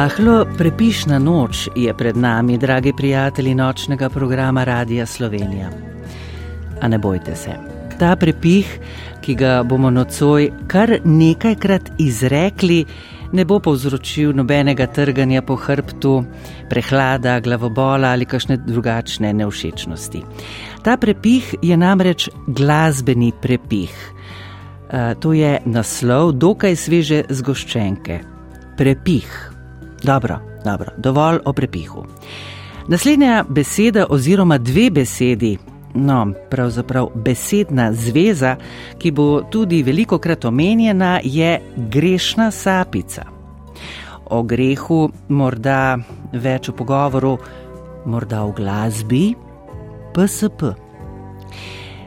Rahlo prepišna noč je pred nami, dragi prijatelji nočnega programa Radia Slovenija. A ne bojte se, ta prepih, ki ga bomo nocoj kar nekajkrat izrekli, ne bo povzročil nobenega trganja po hrbtu, prehlada, glavobola ali kakšne drugačne neušečnosti. Ta prepih je namreč glasbeni prepih. To je naslov dokaj sveže zgoščenke. Prepih. Dobro, dobro, dovolj o prepihu. Naslednja beseda oziroma dve besedi, no, pravzaprav besedna zveza, ki bo tudi veliko krat omenjena, je grešna sapica. O grehu morda več v pogovoru, morda v glasbi, PSP.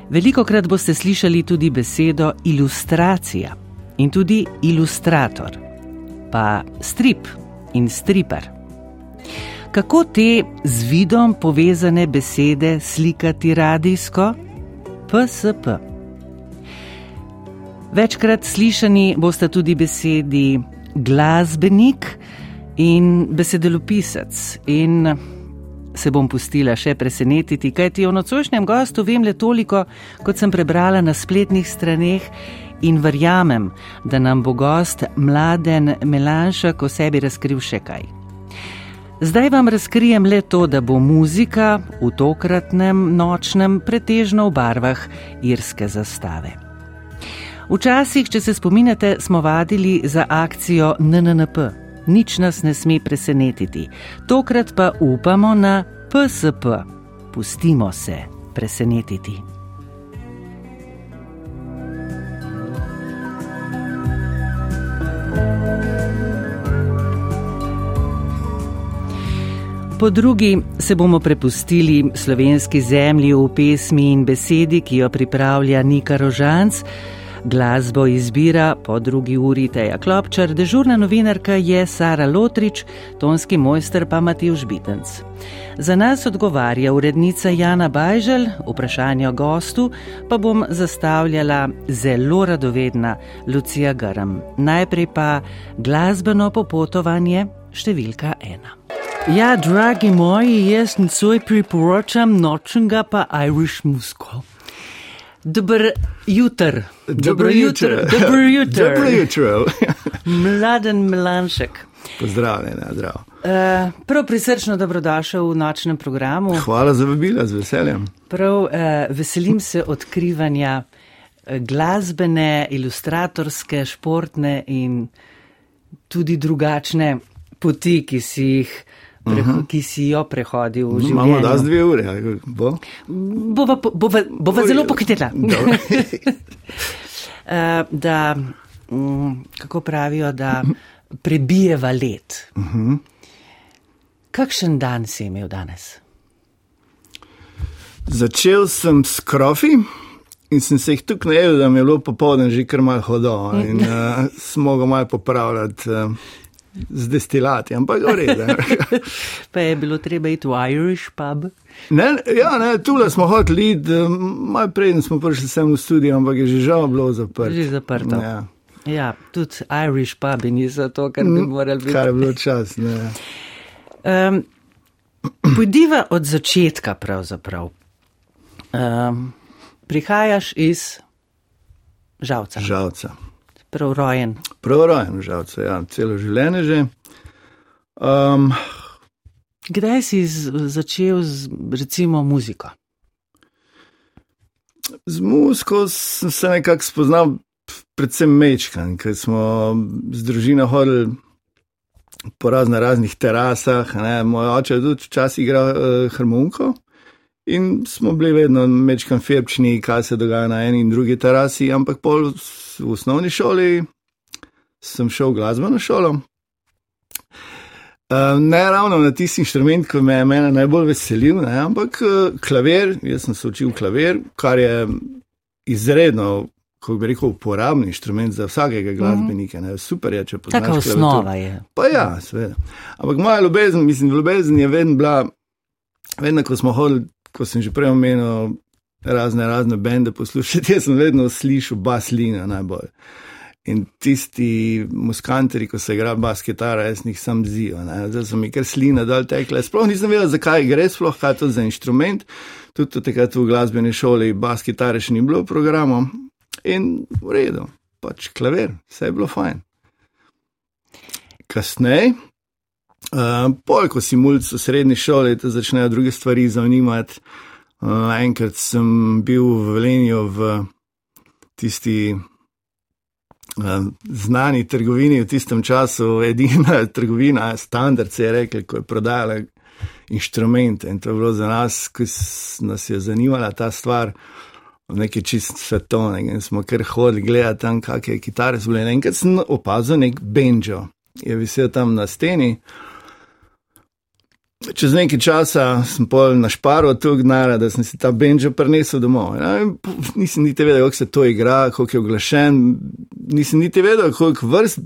Veliko krat boste slišali tudi besedo ilustracija in tudi ilustrator, pa strip in striper. Kako te z vidom povezane besede slikati radijsko? PSP. Večkrat slišani boste tudi besedi glasbenik in besedelopisec. In se bom pustila še presenetiti, kajti o nocojšnjem gostu vem le toliko, kot sem prebrala na spletnih straneh in verjamem, da nam bo gost mladen Melanšek o sebi razkril še kaj. Zdaj vam razkrijem le to, da bo muzika v tokratnem nočnem pretežno v barvah irske zastave. Včasih, če se spominjate, smo vadili za akcijo NNP. Nič nas ne sme presenetiti, tokrat pa upamo na PSP. Pustimo se presenetiti. Po drugi se bomo prepustili slovenski zemlji v pesmi in besedi, ki jo pripravlja Nika Rožanc. Glasbo izbira po drugi uri Teja Klopčar, dežurna novinarka je Sara Lotrič, tonski mojster pa Matijus Bitenc. Za nas odgovarja urednica Jana Bajžel, vprašanje o gostu pa bom zastavljala zelo radovedna Lucija Grm. Najprej pa glasbeno popotovanje številka ena. Ja, dragi moji, jaz nocoj priporočam nočnega pa Irish musko. Dobro jutro. Dobro jutro. Dobro jutro. Dobro jutro. Mladen Melanšek. Pozdravljena, zdrav. Uh, prav prisrčno dobrodošel v nočnem programu. Hvala za vabila, z veseljem. Prav uh, veselim se odkrivanja glasbene, ilustratorske, športne in tudi drugačne poti, ki si jih preho, uh -huh. ki si jo prehodil v življenju. Imamo da z dve ure, bo? Bova, bova, bova zelo pohitela. da, kako pravijo, da prebijeva let. Uh -huh. Kakšen dan si imel danes? Začel sem s krofi in sem se jih tukaj najel, da mi je bilo popoldne že kar malo hodo in uh, smo ga malo popravljati. Uh, z destilati, ampak gre. pa je bilo treba iti v Irish pub. Ne, ja, ne, tule smo hoteli, eh, malo prej smo prišli sem v studio, ampak je že žal bilo zaprto. Že zaprto. Ja. Ja, tudi Irish pubi niso to, kar bi mm, morali biti. Kar je bilo čas. Um, Pojdiva od začetka pravzaprav. Um, prihajaš iz žalca. Žalca. Prav rojen. Prav rojen, žal, ja, celo življenje že. Um, Kdaj si začel z recimo muziko? Z muziko sem se nekako spoznal, predvsem mečkan, ker smo z družino hodili po razno raznih terasah. Ne. Moj oče je tudi včasih igral uh, harmoniko in smo bili vedno mečkan febčni, kaj se dogaja na eni in drugi terasi, ampak pol v osnovni šoli sem šel v glasbeno šolo. Uh, ne ravno na tisti inštrument, ki me je mene najbolj veselil, ne, ampak uh, klavir, jaz sem se učil klavir, kar je izredno, kako bi rekel, uporabni inštrument za vsakega glasbenika. Ne, super je, če poznaš. Taka osnova je. Pa ja, seveda. Ampak moja ljubezen, mislim, ljubezen je vedno bila, vedno ko smo hodili, ko sem že prej omenil razne, razne bende poslušati, jaz sem vedno slišal baslina najbolj. In tisti muskanteri, ko se igra bas kitara, jaz jih sam zijo. Zdaj so mi kar slina dol tekle. Sploh nisem vedel, zakaj gre, sploh kaj to za inštrument. Tudi takrat v glasbeni šoli bas kitare še ni bilo v programu. In v redu, pač klavir, vse je bilo fajn. Kasneje, uh, pol, ko si mulj v srednji šoli, te začnejo druge stvari zanimati. Uh, enkrat sem bil v Velenju v tisti znani trgovini v tistem času, edina trgovina, standard se je rekel, ko je prodajala inštrumente in to je bilo za nas, ki nas je zanimala ta stvar, nekaj čist svetovnega in smo kar hodili gledati tam, kakšne kitare so bile. Enkrat sem opazil nek benjo, je visel tam na steni. Čez nekaj časa sem pol našparil tu gnara, da sem si ta benjo prinesel domov. Ja, nisem niti vedel, kako se to igra, kako je oglašen, nisem niti vedel, koliko vrst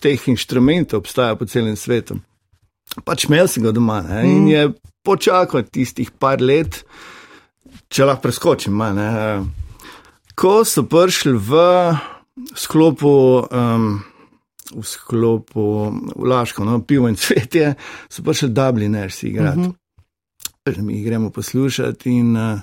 teh inštrumentov obstaja po celem svetu. Pač imel sem ga doma ne? in mm. je počakal tistih par let, če lahko preskočim. Ne? Ko so prišli v sklopu. Um, v sklopu Vlaško, no, pivo in cvetje, so pa še Dubliners igrati. Uh -huh. Mi jih gremo poslušati in uh,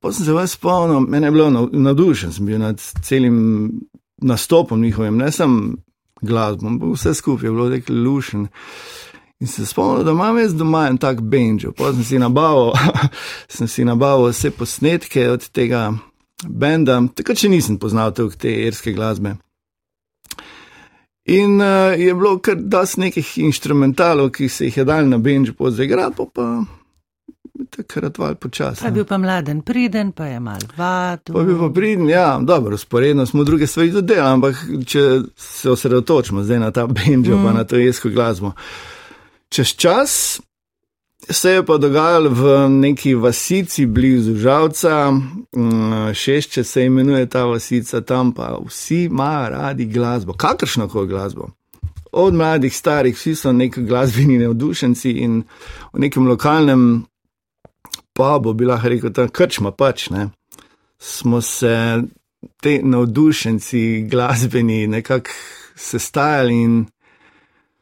potem sem se vas spomnil, meni je bilo navdušen, sem bil nad celim nastopom njihovim, ne sem glasbo, vse skupaj je bilo rekel lušen. In se spomnil, da imam jaz doma en tak benjo. Potem sem si nabavil, sem si nabavil vse posnetke od tega benda, tako če nisem poznal te irske glasbe. In uh, je bilo kar dost nekih instrumentalov, ki se jih je dal na benžu pozigrati, pa, pa takrat val počasi. Pa je bil pa mladen, priden, pa je mal vadu. Pa je bil pa priden, ja, dobro, sporedno smo druge stvari tudi delali, ampak če se osredotočimo zdaj na ta benžo, mm. pa na to jesko glasbo. Čez čas se je pa dogajalo v neki vasici blizu Žalca, mm, šešče se imenuje ta vasica, tam pa vsi imajo radi glasbo, kakršno koli glasbo. Od mladih, starih, vsi so neki glasbeni navdušenci in v nekem lokalnem pubu, bi lahko rekel, tam krčma pač, ne, smo se te navdušenci glasbeni nekako sestajali in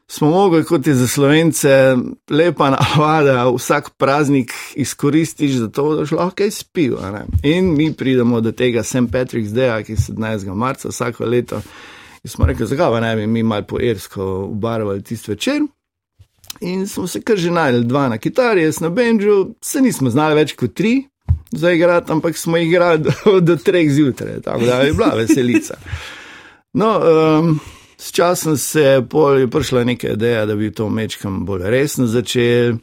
smo mogli, kot je za slovence, lepa navada, vsak praznik izkoristiš za to, da lahko kaj spijo. In mi pridemo do tega St. Patrick's Day, ki je 17. marca vsako leto. In smo rekli, zakaj ne bi mi mal po irsko ubarvali tisti večer. In smo se kar že najdel, dva na kitari, jaz na benžu, se nismo znali več kot tri za igrati, ampak smo igrali do, do treh zjutraj, tako da je bila veselica. No, um, S časom se je prišla neka ideja, da bi to mečkam bolj resno začel.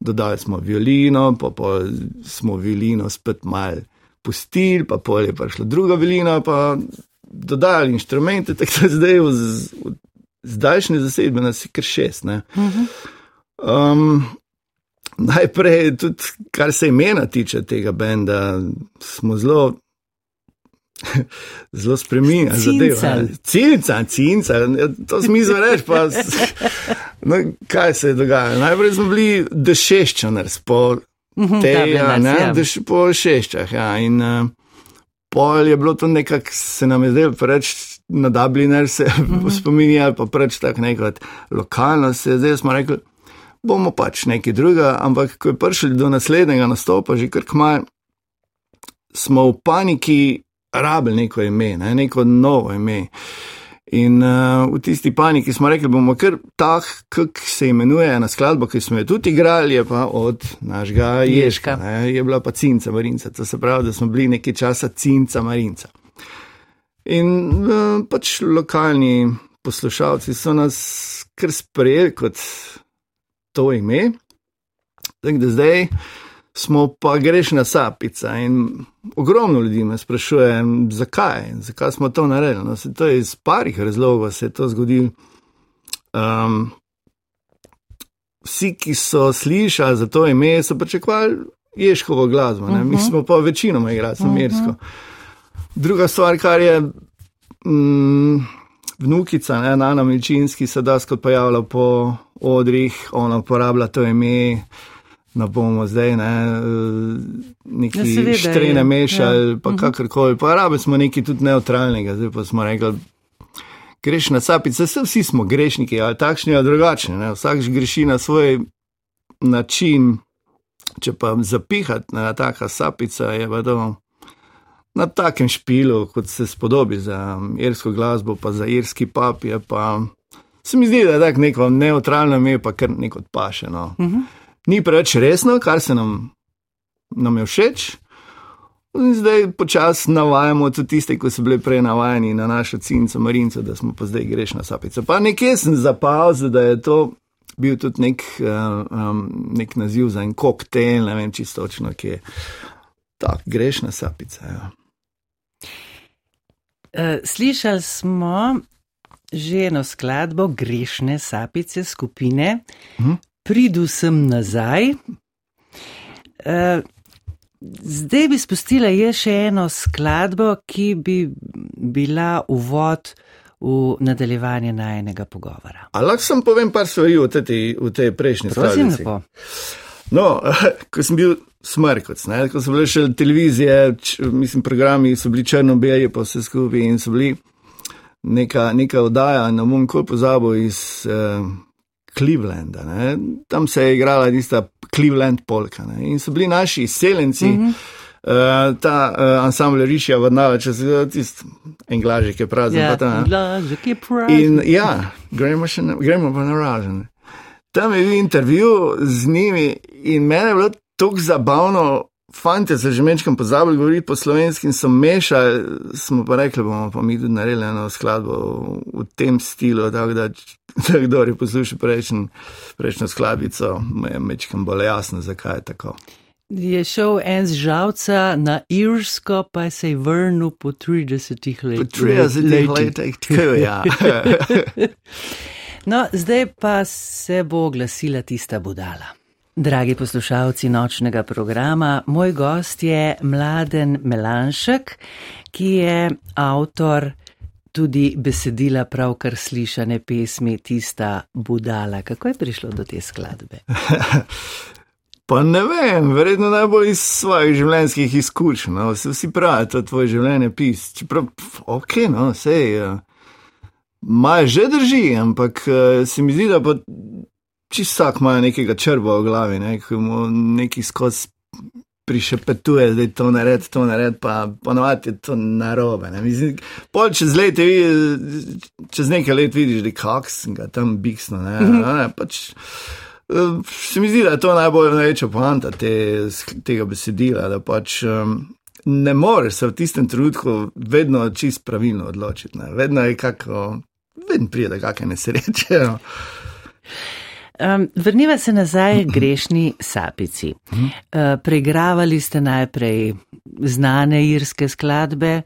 Dodali smo violino, pa, pa smo violino spet mal pustili, pa pol je prišla druga violina, pa dodali inštrumente, tako da zdaj v, v zdajšnji zasedbi nas je kar šest. Um, najprej, tudi kar se imena tiče tega benda, smo zelo zelo spremenjena zadeva. Cinca, cinca, to smisel reči. Pa, no, kaj se je dogajalo? Najprej smo bili dešeščani, po mhm, tega, ne, ja. deš, po šeščah. Ja, in uh, pol je bilo to nekako, se nam je zdelo preveč na Dubliner, se mhm. spominjali, pa preveč tako nekaj lokalno, se zdaj smo rekli. Bomo pač nekaj drugega, ampak ko je prišli do naslednjega nastopa, že kar kmaj, smo v paniki, rabili neko ime, ne, neko novo ime. In uh, v tisti paniki smo rekli, bomo kar tak, kak se imenuje ena skladba, ki smo jo tudi igrali, je pa od našega Ježka. Ne, je bila pa Cinca Marinca, to se pravi, da smo bili nekaj časa Cinca Marinca. In uh, pač lokalni poslušalci so nas kar sprejeli kot to ime. Tak, zdaj smo pa grešna sapica in ogromno ljudi me sprašuje, zakaj, zakaj smo to naredili. No, to je iz parih razlogov, se je to zgodilo. Um, vsi, ki so slišali za to ime, so pričakovali ježkovo glasbo, uh -huh. mi mhm. smo pa večinoma igrali samirsko. Uh -huh. Druga stvar, kar je. Mm, Vnukica, ne, Nana Milčinski, se da skot pojavlja po odrih, ona uporablja to ime, da bomo zdaj ne, neki ja, štrene mešali, ja. pa mhm. kakorkoli. Pa rabe smo neki tudi neutralnega, zdaj pa smo rekli, greš na sapice, vse vsi smo grešniki, ali takšni ali drugačni, ne. vsak greši na svoj način, če pa zapihati na taka sapica, je pa to. Na takem špilu, kot se spodobi za irsko glasbo, pa za irski pap, je pa se mi zdi, da je tako neko neutralno ime, pa kar neko odpašeno. Uh mhm. -huh ni preveč resno, kar se nam, nam je všeč. In zdaj počasi navajamo tudi tiste, ki so bili prej navajeni na našo cinco Marinco, da smo pa zdaj grešna sapica. Pa nekje sem zapazil, da je to bil tudi nek, um, nek naziv za en koktejl, ne vem čisto točno, ki je tako grešna sapica. Ja. E, slišali smo že eno skladbo grešne sapice skupine, hm? Pridu sem nazaj. Uh, zdaj bi spustila je še eno skladbo, ki bi bila uvod v nadaljevanje najnega pogovora. Ali lahko sem povem par stvari v tej, v tej prejšnji skladbi? No, ko sem bil smrkot, ko so bile še televizije, č, mislim, programi so bili črno-beli, pa vse skupaj in so bili neka, neka oddaja, ne bom nikoli pozabil iz. Uh, Clevelanda. Ne? Tam se je igrala tista Cleveland polka ne? in so bili naši izseljenci. Mm -hmm. Uh, ta uh, ansambl Rišija vrnava, če se zdi, tisti englaži, ki je prazen. Ja, englaži, ki je prazen. In ja, gremo, še, gremo pa na razen. Tam je bil intervju z njimi in meni je bilo tako zabavno, Fantje se že mečkam pozabili govoriti po slovenski in so mešali, smo pa rekli, bomo pa mi tudi naredili eno skladbo v tem stilu, tako da, da kdo je poslušal prejšnjo skladbico, me je mečkam bolj jasno, zakaj je tako. Je šel en z žalca na Irsko, pa se je vrnil po 30 letih. Po 30 letih, tako ja. no, zdaj pa se bo oglasila tista budala. Dragi poslušalci nočnega programa, moj gost je Mladen Melanšek, ki je avtor tudi besedila pravkar slišane pesmi Tista Budala. Kako je prišlo do te skladbe? Pa ne vem, verjetno najbolj iz svojih življenjskih izkušenj. No. Vsi pravijo, da je to tvoj življenje pis. Čeprav, ok, no, sej. Uh, Maj že drži, ampak uh, se mi zdi, da pa čisto vsak ima nekega črva v glavi, ne, ki mu neki skozi prišepetuje, da je to nared, to nared, pa ponovadi je to narobe. Ne. Mislim, pol čez let, čez nekaj let vidiš, da kaks ga tam biksno. Ne, ne, pač, eh, Se mi zdi, da je to najbolj največja poanta te, tega besedila, da pač um, ne moreš se v tistem trenutku vedno čist pravilno odločiti. Ne. Vedno je kako, vedno pride kakšne nesreče. No. Um, vrniva se nazaj grešni sapici. Uh, Pregravali ste najprej znane irske skladbe.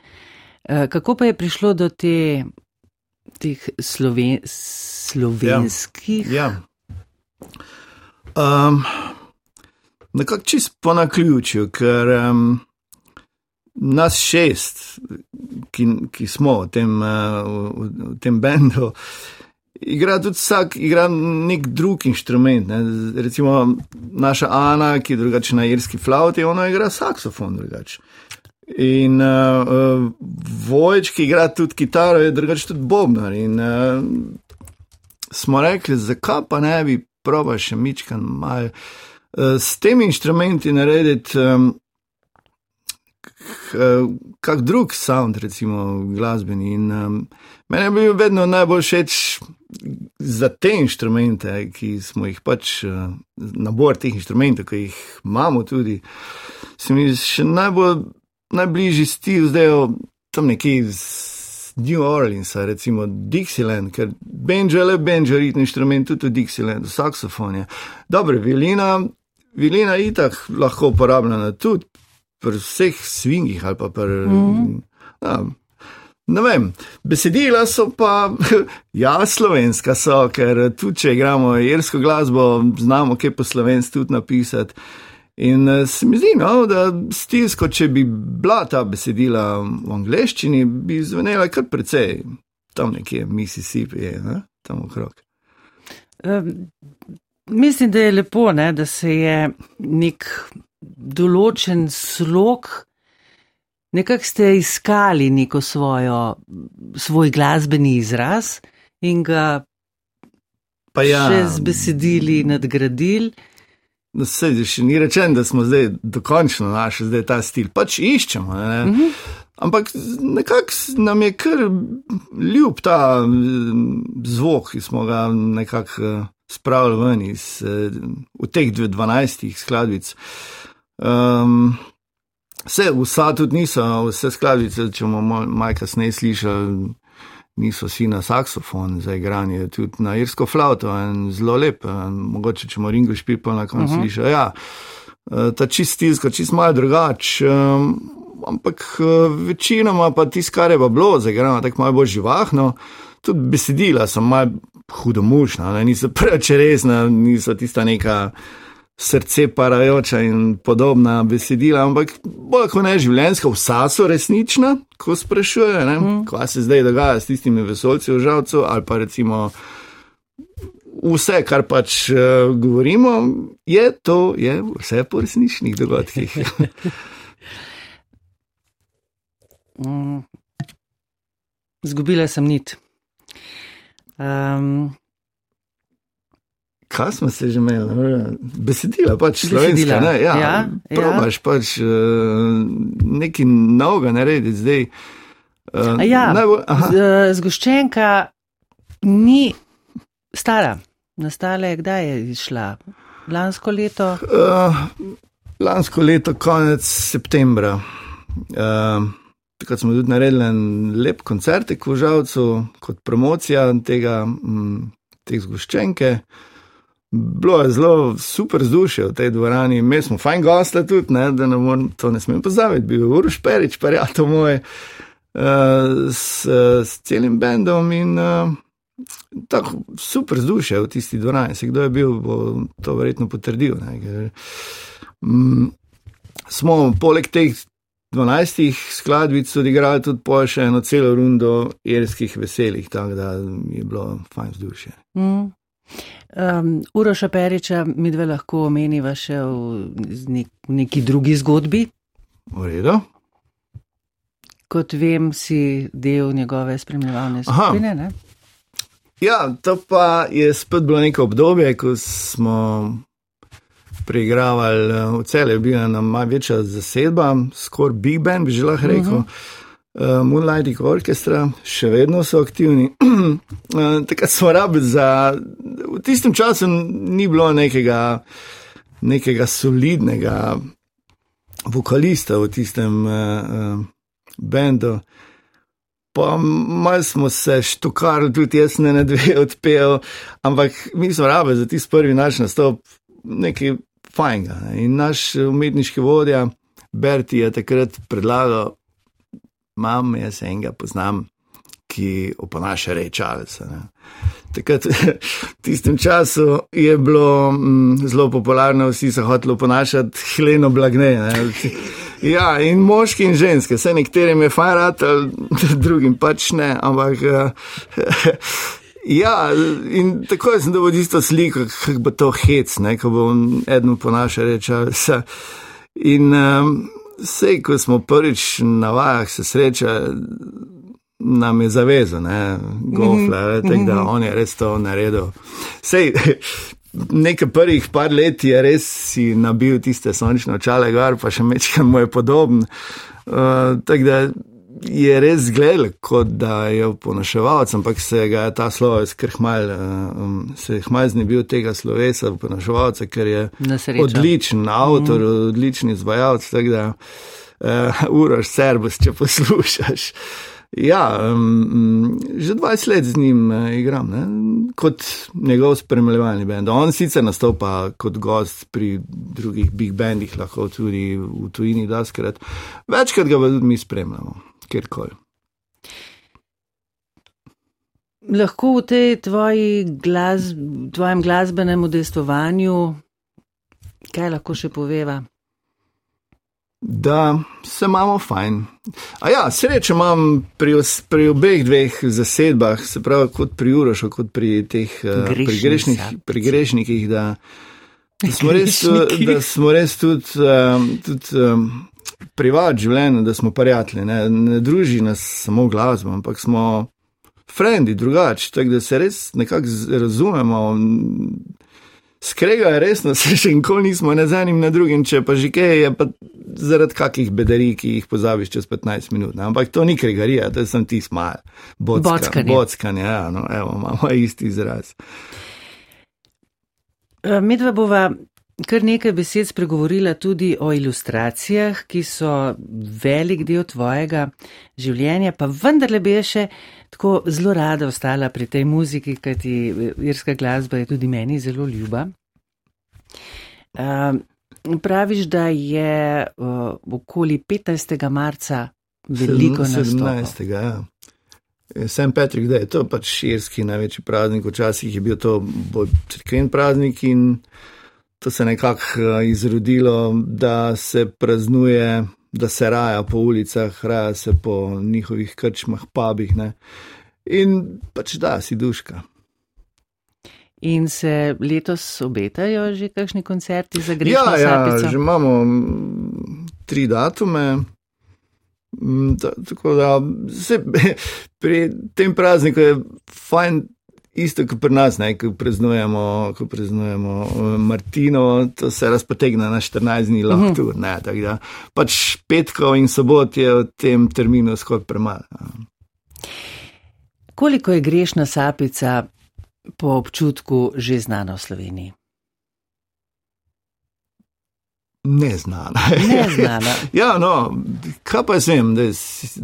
Uh, kako pa je prišlo do te, teh sloven, slovenskih? Ja. ja. Um, Nekako čist po naključju, ker um, nas šest, ki, ki smo v tem, uh, v, v tem bendu, uh, igra tudi vsak, igra nek drug inštrument. Ne. Recimo naša Ana, ki je drugačna na irski flauti, ona igra saksofon drugače. In uh, uh, Vojč, ki igra tudi kitaro, je drugače tudi bobnar. In uh, smo rekli, zakaj pa ne bi proba še mičkan mal uh, s temi inštrumenti narediti. Um, kak drug sound, recimo glasbeni. In um, meni je bil vedno najbolj všeč za te inštrumente, ki smo jih pač, uh, nabor teh inštrumentov, ki jih imamo tudi, se mi še najbolj, najbližji stil zdaj tam nekje iz New Orleansa, recimo Dixieland, ker banjo je le banjo, ritni inštrument, tudi Dixieland, saksofon je. Dobro, vilina je itak lahko uporabljena tudi pri vseh svingih ali pa pri. Mm. Ja, ne vem, besedila so pa, ja, slovenska so, ker tudi če igramo irsko glasbo, znamo kaj po slovenski tudi napisati. In uh, se mi zdi, no, da stilsko, če bi bila ta besedila v angleščini, bi zvenela kar precej tam nekje, Mississippi, ne? tam okrog. Um, mislim, da je lepo, ne, da se je nek določen slog, nekako ste iskali neko svojo, svoj glasbeni izraz in ga ja, še z besedili nadgradili. No, se še ni rečen, da smo zdaj dokončno našli zdaj ta stil. Pač iščemo. Ne? Mm -hmm. Ampak nekako nam je kar ljub ta zvok, ki smo ga nekako eh, spravili ven iz uh, teh 12 skladbic. Um, vse, vsa tudi niso, vse skladbice, če bomo malo kasneje slišali niso vsi na saksofon za igranje, tudi na irsko flauto in zelo lep. Mogoče če moram English people na koncu uh -huh. slišati. Ja, e, ta čist stiska, čist malo drugač. Ampak e, večinoma pa tisto, kar je bilo, zaigrano tako malo bolj živahno, tudi besedila so malo hudomušna, niso preveč resna, niso tista neka srce parajoča in podobna besedila, ampak bolj kot ne življenjska, vsa so resnična, ko sprašujejo, mm. kaj se zdaj dogaja s tistimi vesolci v žalcu ali pa recimo. Vse, kar pač uh, govorimo, je to, je vse po resničnih dogodkih. mm. Zgubila sem nit. Um, kaj smo se že imeli, besedila, pač slovenska. Ne? Ja, ja, probaš ja. pač uh, nekaj novega narediti zdaj. Uh, ja, najbolj, zgoščenka ni stara. Nastala je, kdaj je izšla? Lansko leto? Uh, lansko leto, konec septembra. Uh, takrat smo tudi naredili en lep koncert v Žavcu kot promocija tega, m, te zgoščenke. Uh, Bilo je zelo super vzdušje v tej dvorani, mi smo fajn gosti tudi, ne, da ne morem, to ne smem pozabiti. Bil je Uroš Perič, pa je to moj, uh, s, s celim bendom in uh, tako super vzdušje v tisti dvorani. Se kdo je bil, bo to verjetno potrdil. Ne, ker, um, smo poleg teh 12 skladbic odigrali tudi po še eno celo rundo irskih veselih, tako da je bilo fajn vzdušje. Mm. Um, Uroša Periča mi dve lahko omeniva še v nek, neki drugi zgodbi. V redu. Kot vem, si del njegove spremljevalne skupine. Ne? Ja, to pa je spet bilo neko obdobje, ko smo preigravali v celju, bila nam malo večja zasedba, skoraj Big Band, bi že lahko rekel. Uh mhm. -huh. Uh, Moonlighting Orchestra, še vedno so aktivni. uh, Takrat smo rabili za. V tistem času ni bilo nekega, nekega solidnega vokalista v tistem uh, uh, bendu. Pa malo smo se štukali, tudi jaz ne dve odpel, ampak mi smo rabili za tisti prvi naš nastop nekaj fajnega. Ne? In naš umetniški vodja Berti je takrat predlagal imam, jaz enega poznam, ki oponaša rečalce. Takrat, v tistem času je bilo m, mm, zelo popularno, vsi so hoteli oponašati hleno blagne. Ne? Ja, in moški in ženske, vse nekaterim je fajrat, drugim pač ne, ampak. Ja, in tako sem dobil isto sliko, kako bo to hec, ne, ko bo eno ponaša rečal. In um, Sej, ko smo prvič na vajah se sreča, nam je zavezal, ne, gofle, mm -hmm. da on je res to naredil. Sej, nekaj prvih par let je res si nabil tiste sončne očale, gor pa še mečkam mu je podoben. Uh, tako da je res zgledal, kot da je ponaševalec, ampak se ga je ta slovec kar hmal, um, se je hmal znebil tega slovesa, ponaševalca, ker je odličen avtor, mm. odličen izvajalec. Tako da, uh, uraš servus, če poslušaš. Ja, um, že 20 let z njim uh, igram, ne? kot njegov spremljevalni bend. On sicer nastopa kot gost pri drugih big bandih, lahko tudi v tujini, da skrat. Večkrat ga tudi mi spremljamo kjerkoli. Lahko v tej tvoji glas, tvojem glasbenem udejstvovanju, kaj lahko še poveva? Da se imamo fajn. A ja, srečo imam pri, pri obeh dveh zasedbah, se pravi kot pri Urošu, kot pri teh uh, pri grešnih, pri grešnikih, da, da, smo res, da smo res tudi, um, tudi um, privat življenje, da smo prijatelji, ne, ne druži nas samo glasba, ampak smo frendi, drugače, tako da se res nekako razumemo. Skrega je resno, se še nikoli nismo ne z enim, ne drugim, če pa že kaj je, pa zaradi kakih bedarij, ki jih pozabiš čez 15 minut. Ne? Ampak to ni kregarija, to sem ti smal. Bockanje. Bockanje, ja, no, evo, imamo isti izraz. Eh, Medva bova kar nekaj besed spregovorila tudi o ilustracijah, ki so velik del tvojega življenja, pa vendarle bi še tako zelo rada ostala pri tej muziki, kajti irska glasba je tudi meni zelo ljuba. Uh, praviš, da je uh, okoli 15. marca veliko nastopov. 17. ja. Sem Petrik, da je to pač širski največji praznik, včasih je bil to bolj crkven praznik in to se je nekako eh, izrodilo, da se praznuje, da se raja po ulicah, raja se po njihovih krčmah, pabih. Ne? In pač da, si duška. In se letos obetajo že kakšni koncerti za greške? Ja, ja, že imamo tri datume. Tako da se, pri tem prazniku je fajn isto kot pri nas, ne, ko praznujemo, ko praznujemo eh, Martino, to se razpotegne na 14 dni, lahko mhm. tudi ne. Tako da pač petkov in sobot je v tem terminu skoraj premalo. Koliko je grešna sapica po občutku že znana v Sloveniji? Neznana. Neznana. ja, no, kaj pa sem, da je,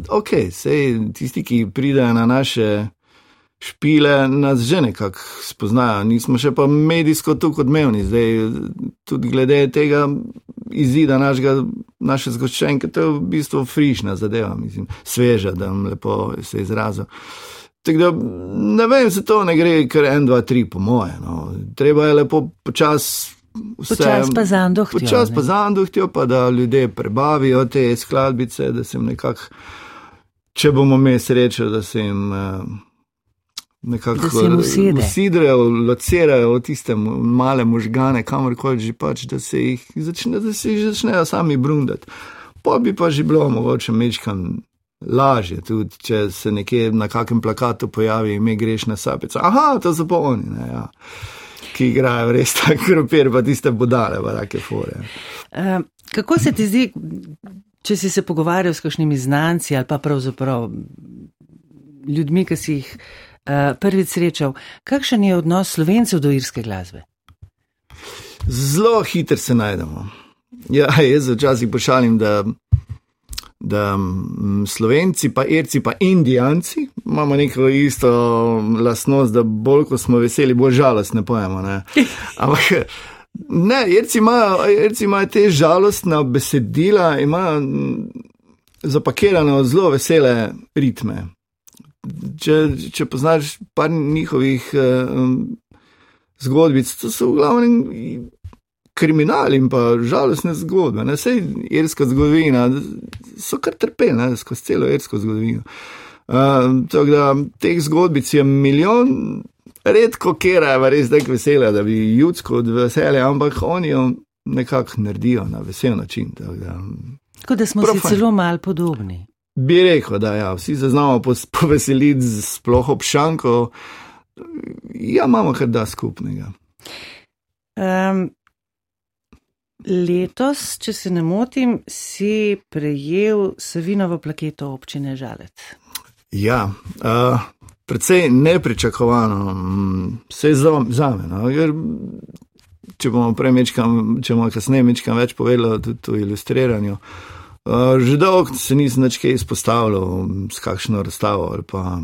ok, sej tisti, ki pridejo na naše špile nas že nekako spoznajo, nismo še pa medijsko tukaj odmevni. Zdaj, tudi glede tega izida našega, naše zgoščenke, to je v bistvu frišna zadeva, mislim, sveža, da vam lepo se izrazo. Tako da ne vem, se to ne gre kar en, dva, tri, po moje. No. Treba je lepo počasi. Počas pa zanduhtijo. Počas pa zanduhtijo, pa da ljudje prebavijo te skladbice, da se jim nekako, če bomo imeli srečo, da se jim. Uh, nekako usidrejo, locirajo tiste male možgane, kamorkoli že pač, da se jih začne, da se jih začnejo sami brundati. Pa bi pa že bilo mogoče mečkam lažje, tudi če se nekje na kakem plakatu pojavi ime grešna sapica. Aha, to so pa oni, ne, ja. ki igrajo res tako kropir, pa tiste budale, pa take fore. Uh, kako se ti zdi, če si se pogovarjal s kakšnimi znanci ali pa pravzaprav ljudmi, ki si jih Eh, prvič srečal. Kakšen je odnos slovencev do irske glasbe? Zelo hitro se najdemo. Ja, jaz včasih pošalim, da, da mm, slovenci, pa irci, pa indijanci imamo neko isto lasnost, da bolj ko smo veseli, bolj žalostne pojemo. Ne? Ampak. Ne, irci imajo, irci imajo te žalostne besedila, imajo mm, zapakirane zelo vesele ritme če, če poznaš par njihovih um, zgodbic, to so v glavnem kriminali in pa žalostne zgodbe. Ne? Sej irska zgodovina, so kar trpeli skozi celo irsko zgodovino. Um, tako da teh zgodbic je milijon, redko kera je res tako vesela, da bi ljudsko od veselja, ampak oni jo nekako naredijo na vesel način. Tako da, tako da smo si celo mal podobni. Bi rekel, da ja, vsi se znamo poveseliti, sploh ob šanku. Ja, imamo kar da skupnega. Um, Letos, če se ne motim, si prejel Savinovo plaketo občine Žalec. Ja, uh, predvsej nepričakovano, vse za me. No, ker, če bomo prej mečkam, če bomo kasneje mečkam več povedali tudi o ilustriranju. Uh, že dolgo se nisem več kaj izpostavljal s kakšno razstavo ali pa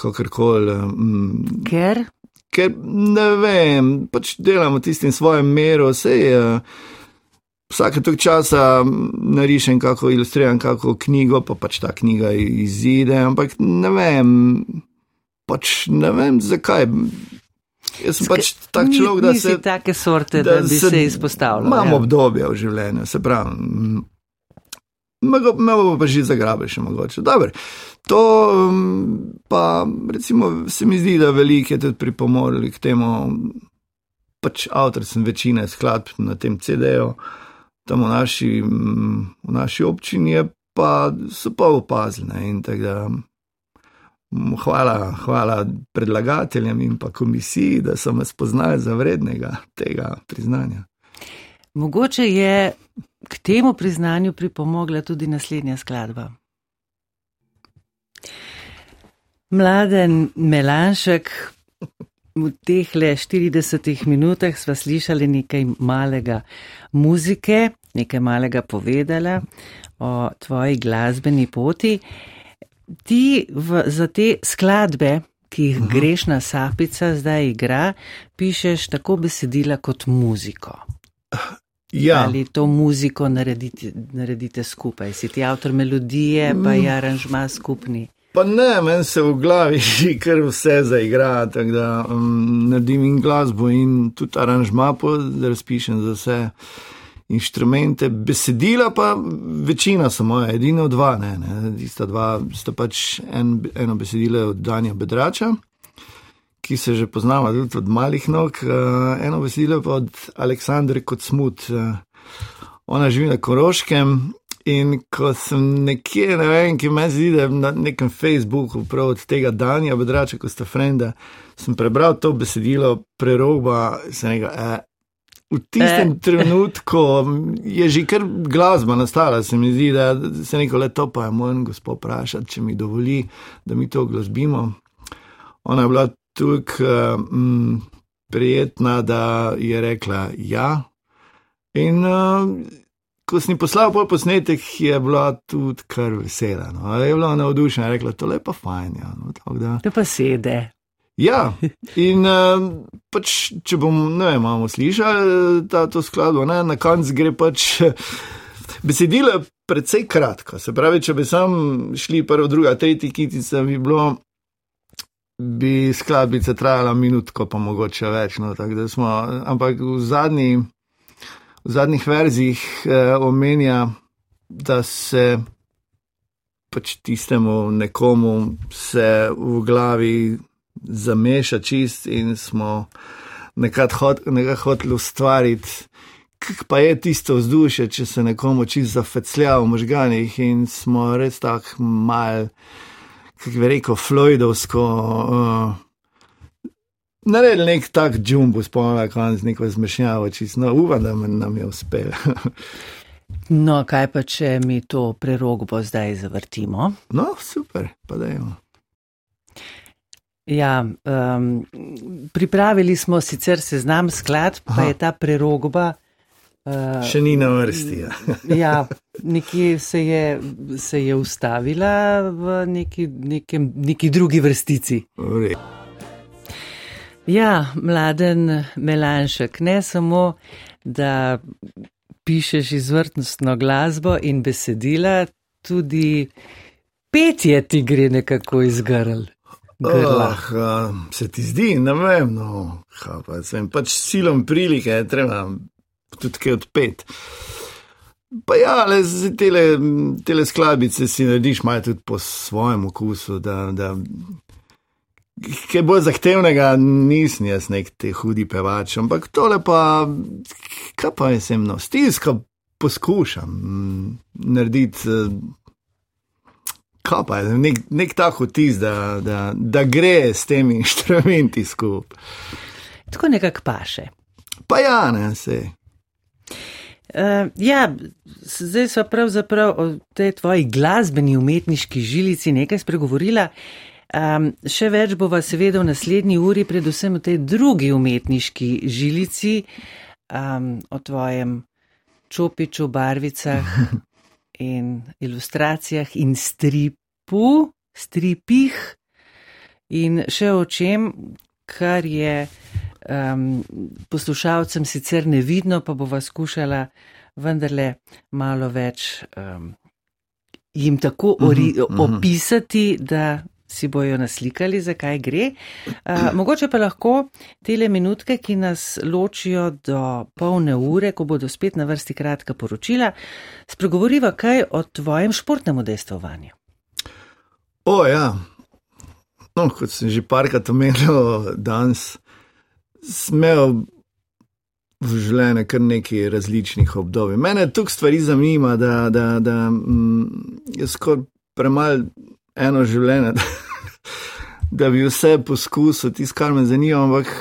kakorkoli. Um, Ker? ker ne vem, pač delamo tistim svojem meru, vse je. Vsake tok časa narišem kako ilustriran, kako knjigo, pa pač ta knjiga izide, ampak ne vem, pač ne vem zakaj. Jaz sem pač tak človek, da se. Take sorte, da, da bi se, se izpostavljal. Imam ja. obdobja v življenju, se pravi. Me bo pa že zagrabil, še mogoče. Dobar. To um, pa recimo, se mi zdi, da velike tudi pripomorili k temu, pač avtor sem večine skladb na tem CD-ju, tam v naši, v naši občini, pa so pa opazili. In tako hvala, hvala predlagateljem in pa komisiji, da so me spoznali za vrednega tega priznanja. Mogoče je k temu priznanju pripomogla tudi naslednja skladba. Mladen Melanšek, v teh le 40 minutah sva slišali nekaj malega muzike, nekaj malega povedala o tvoji glasbeni poti. Ti v, za te skladbe, ki jih uh mhm. -huh. grešna sapica zdaj igra, pišeš tako besedila kot muziko. Ja. Ali to muziko naredite, naredite skupaj? Si ti avtor melodije, pa je aranžma skupni? Pa ne, meni se v glavi že kar vse zaigra, tako da um, naredim in glasbo in tudi aranžma, da razpišem za vse inštrumente. Besedila pa večina so moja, edino dva, ne, ne, tista dva sta pač en, eno besedilo od Danja Bedrača ki se že poznava tudi od malih nog, uh, eno veselje pa od Aleksandra kot smut. Uh, ona živi na Koroškem in ko sem nekje, ne vem, ki me zdi, da na nekem Facebooku, prav od tega Danja, Bedrača, ko sta frenda, sem prebral to besedilo, prerogba, se nekaj. Eh, V tistem e. trenutku je že kar glasba nastala, se mi zdi, da se neko leto pa je moj gospod vprašati, če mi dovoli, da mi to glasbimo. Ona je bila tako um, prijetna, da je rekla ja. In uh, ko sem poslal pol posnetek, je bila tudi kar vesela. No. Je bila navdušena, rekla, to je pa fajn. Ja, no, da... To pa sede. Ja, in uh, pač, če bom, ne vem, imamo slišali ta, to skladbo, ne, na koncu gre pač. Besedilo je precej kratko, se pravi, če bi sam šli prvo, druga, tretji kitica, bi bilo bi skladbica trajala minutko, pa mogoče več. No, smo, ampak v, zadnji, v zadnjih verzijih eh, omenja, da se pač tistemu nekomu se v glavi zameša čist in smo nekaj hot, hoteli ustvariti. Kaj pa je tisto vzdušje, če se nekomu čist zafeclja v možganjih in smo res tako mal kako bi rekel, Floydovsko. Uh, Naredili nek tak džumbo, spomnil sem se neko zmešnjavo, čisto no, upam, da nam je uspelo. no, kaj pa če mi to prerogbo zdaj zavrtimo? No, super, pa da imamo. Ja, um, pripravili smo sicer seznam sklad, pa Aha. je ta prerogba Uh, Še ni na vrsti. Ja, ja nekje se je, se je ustavila v neki, nekem, neki drugi vrstici. Vre. Ja, mladen Melanšek, ne samo, da pišeš izvrtnostno glasbo in besedila, tudi petje ti gre nekako izgrl. Oh, se ti zdi, ne vem, no, ha, pa sem pač silom prilike, treba tudi kaj odpet. Pa ja, le z tele, tele sklabice si narediš malo tudi po svojem okusu. Da, da, kaj bolj zahtevnega nisem jaz nek te hudi pevač, ampak tole pa, kaj pa sem no, stiska poskušam mm, narediti. Kaj pa je, nek, nek tak vtis, da, da, da gre s temi inštrumenti skupaj. Tako nekako paše. Pa ja, ne, se. Uh, ja, zdaj smo pravzaprav o tej tvoji glasbeni umetniški žilici nekaj spregovorila. Um, še več bova seveda v naslednji uri, predvsem v tej drugi umetniški žilici, um, o tvojem čopiču, barvicah in ilustracijah in stripu, stripih in še o čem, kar je um, poslušalcem sicer nevidno, pa bova skušala vendarle malo več um, jim tako ori, uh -huh, uh -huh. opisati, da si bojo naslikali, zakaj gre. Uh, mogoče pa lahko tele minutke, ki nas ločijo do polne ure, ko bodo spet na vrsti kratka poročila, spregovoriva kaj o tvojem športnem udejstvovanju. O, ja. No, kot sem že parkrat omenil danes, smel v življenju kar nekaj različnih obdobij. Mene tukaj stvari zanima, da, da, da mm, je skoraj premalo eno življenje, da, da bi vse poskusil, tisto, kar me zanima. Ampak,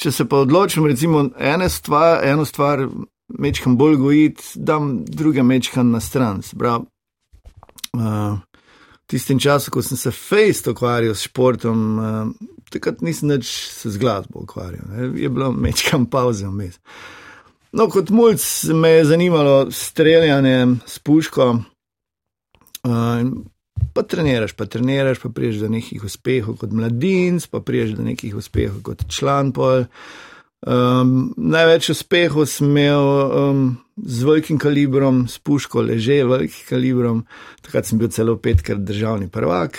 če se pa odločim, recimo, stvar, eno stvar mečkam bolj gojiti, dam druge mečkam na stran. Sprav, uh, tistem času, ko sem se fejst ukvarjal s športom, uh, takrat nisem več se z glasbo ukvarjal, ne. je bilo mečkam pauze vmes. No, kot mulj me je zanimalo streljanje s puško. Uh, pa treniraš, pa treniraš, pa priješ do nekih uspehov kot mladinc, pa priješ do nekih uspehov kot član pol. Um, največ uspehov sem imel um, z velikim kalibrom, s puško leže, velikim kalibrom, takrat sem bil celo petkrat državni prvak.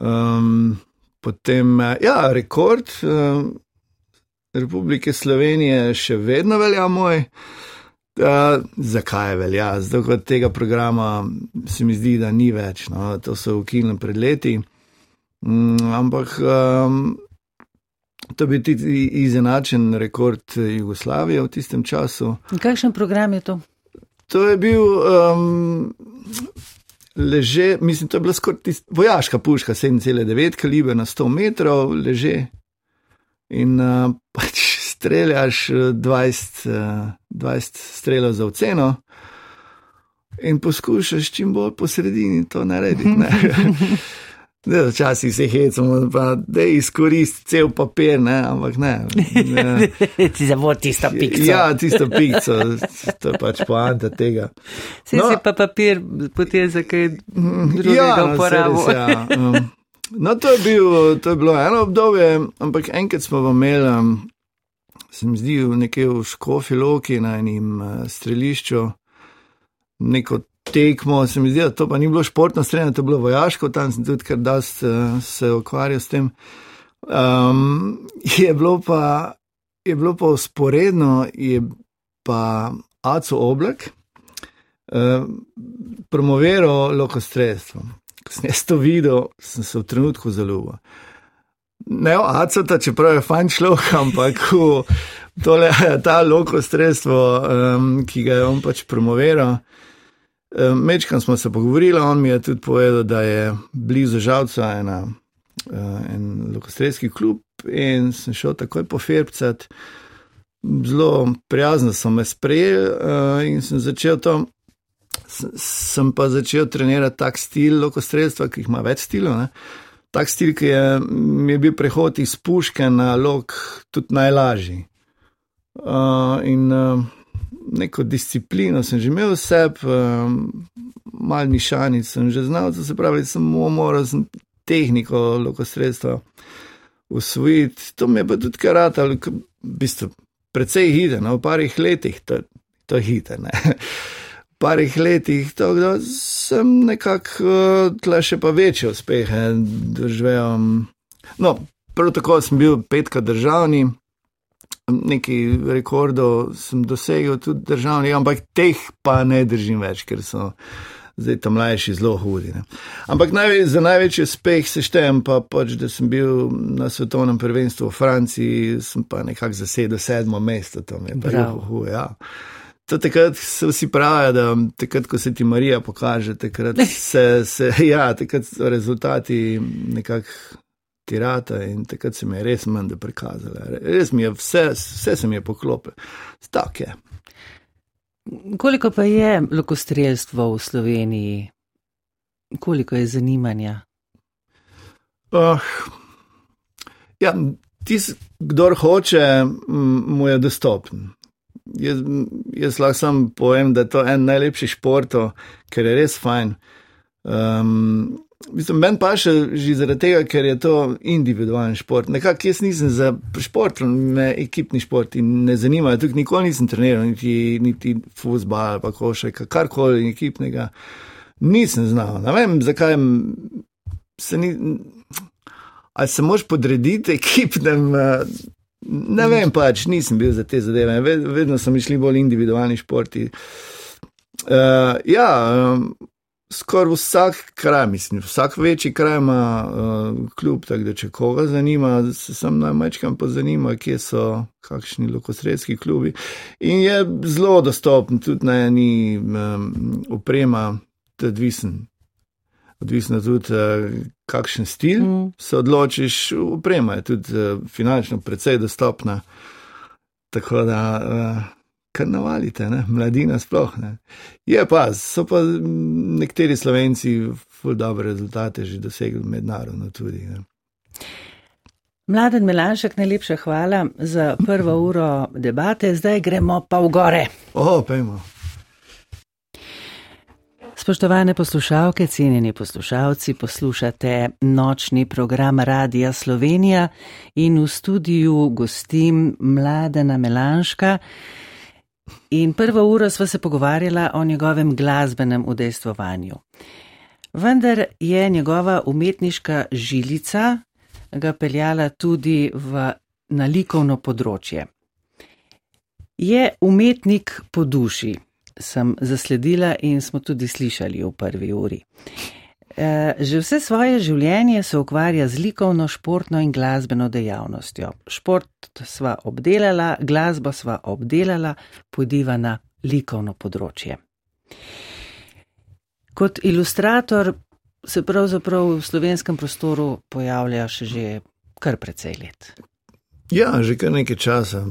Um, Potem, eh, ja, rekord uh, Republike Slovenije še vedno velja moj. Uh, zakaj je velja? Zdaj, tega programa se mi zdi, da ni več. No? To so ukinili pred leti. Um, ampak um, to bi tudi izenačen rekord Jugoslavije v tistem času. In kakšen program je to? To je bil. Um, leže, mislim, to je bila skoraj vojaška puška, 7,9 kaliber na 100 metrov, leže. In uh, pač streljaš 20, uh, 20 strelov za oceno, in poskušaš čim bolj po sredini to narediti. Včasih se hecamo, da izkoristi cel papir, ne? ampak ne. ne. Ti zavod tisto pico. Ja, tisto pico, to je pač poanta tega. Se no, si pa papir potem za kaj drugega ja, no, uporabo. Ja, um, no, to je, bil, to je bilo eno obdobje, ampak enkrat smo imeli, um, se mi zdi, nekje v Škofi Loki na enem uh, strelišču, neko tekmo, se mi zdi, da to pa ni bilo športno streljanje, to je bilo vojaško, tam sem tudi kar dost uh, se ukvarjal s tem. Um, je bilo pa, je bilo pa usporedno, je pa Aco Oblak uh, promoviral lokostrestvo. Ko sem to videl, sem se v trenutku zaljubil. Ne, Aco, ta, čeprav je fajn človek, ampak tole, ta lokostrestvo, um, ki ga je on pač promoviral. Mečkam smo se pogovorili, on mi je tudi povedal, da je blizu žalca ena, eh, en lokostrelski klub in sem šel takoj po Ferbcat. Zelo prijazno so me sprejeli eh, in sem začel to. Sem pa začel trenirati tak stil lokostrelstva, ki ima več stilov. Ne? Tak stil, ki je, mi je bil prehod iz puške na lok tudi najlažji. Uh, in uh, neko disciplino sem že imel vse, um, malo mišanic sem že znal, to se pravi, samo moral sem tehniko, lahko sredstva usvojiti. To mi je pa tudi karat, ali v bistvu precej hiter, no, v parih letih to, to hiter. V parih letih to, da sem nekako uh, tle še pa večje uspehe doživel. No, prav tako sem bil petka državni nekaj rekordov sem dosegel, tudi državni, ampak teh pa ne držim več, ker so zdaj tam mlajši zelo hudi. Ne. Ampak najve, za največji uspeh se štejem pa pač, da sem bil na svetovnem prvenstvu v Franciji, sem pa nekako zasedel sedmo mesto tam. Je, juhu, ja. To takrat se vsi pravijo, da takrat, ko se ti Marija pokaže, takrat se, se ja, takrat rezultati nekako tirata in takrat se mi je res manj da prikazala. Res mi je vse, vse se mi je poklopilo. Tak je. Koliko pa je lokostrelstvo v Sloveniji? Koliko je zanimanja? Uh, ja, tis, kdor hoče, mu je dostopen. Jaz, jaz lahko samo povem, da je to en najlepših športov, ker je res fajn. Um, Mislim, meni pa še že zaradi tega, ker je to individualen šport. Nekako jaz nisem za šport, me ekipni šport in ne zanima. Tukaj nikoli nisem treniral, niti, niti futbal ali košarka, karkoli ekipnega. Nisem znal. Ne vem, zakaj se ni. Ali se moš podrediti ekipnem. Ne vem, pač nisem bil za te zadeve. Vedno so mi šli bolj individualni športi. Uh, ja, um, skoraj vsak kraj, mislim, vsak večji kraj ima uh, kljub, tako da če koga zanima, se sem najmečkam pozanima, kje so kakšni lokosredski klubi. In je zelo dostopen, tudi na eni um, oprema, odvisen. Odvisno tudi, uh, kakšen stil mm. se odločiš, oprema je tudi uh, finančno precej dostopna. Tako da. Uh, kar navalite, ne? mladina sploh ne. Je pa, so pa nekateri slovenci ful dobre rezultate že dosegli mednarodno tudi. Ne? Mladen Melanšek, najlepša hvala za prvo uro debate, zdaj gremo pa v gore. O, pejmo. Spoštovane poslušalke, cenjeni poslušalci, poslušate nočni program Radija Slovenija in v studiu gostim Mladena Melanška. In prvo uro sva se pogovarjala o njegovem glasbenem udejstvovanju. Vendar je njegova umetniška žilica ga peljala tudi v nalikovno področje. Je umetnik po duši, sem zasledila in smo tudi slišali v prvi uri. Eh, že vse svoje življenje se ukvarja z likovno, športno in glasbeno dejavnostjo. Šport sva obdelala, glasbo sva obdelala, pojdiva na likovno področje. Kot ilustrator se pravzaprav v slovenskem prostoru pojavlja še že kar precej let. Ja, že kar nekaj časa.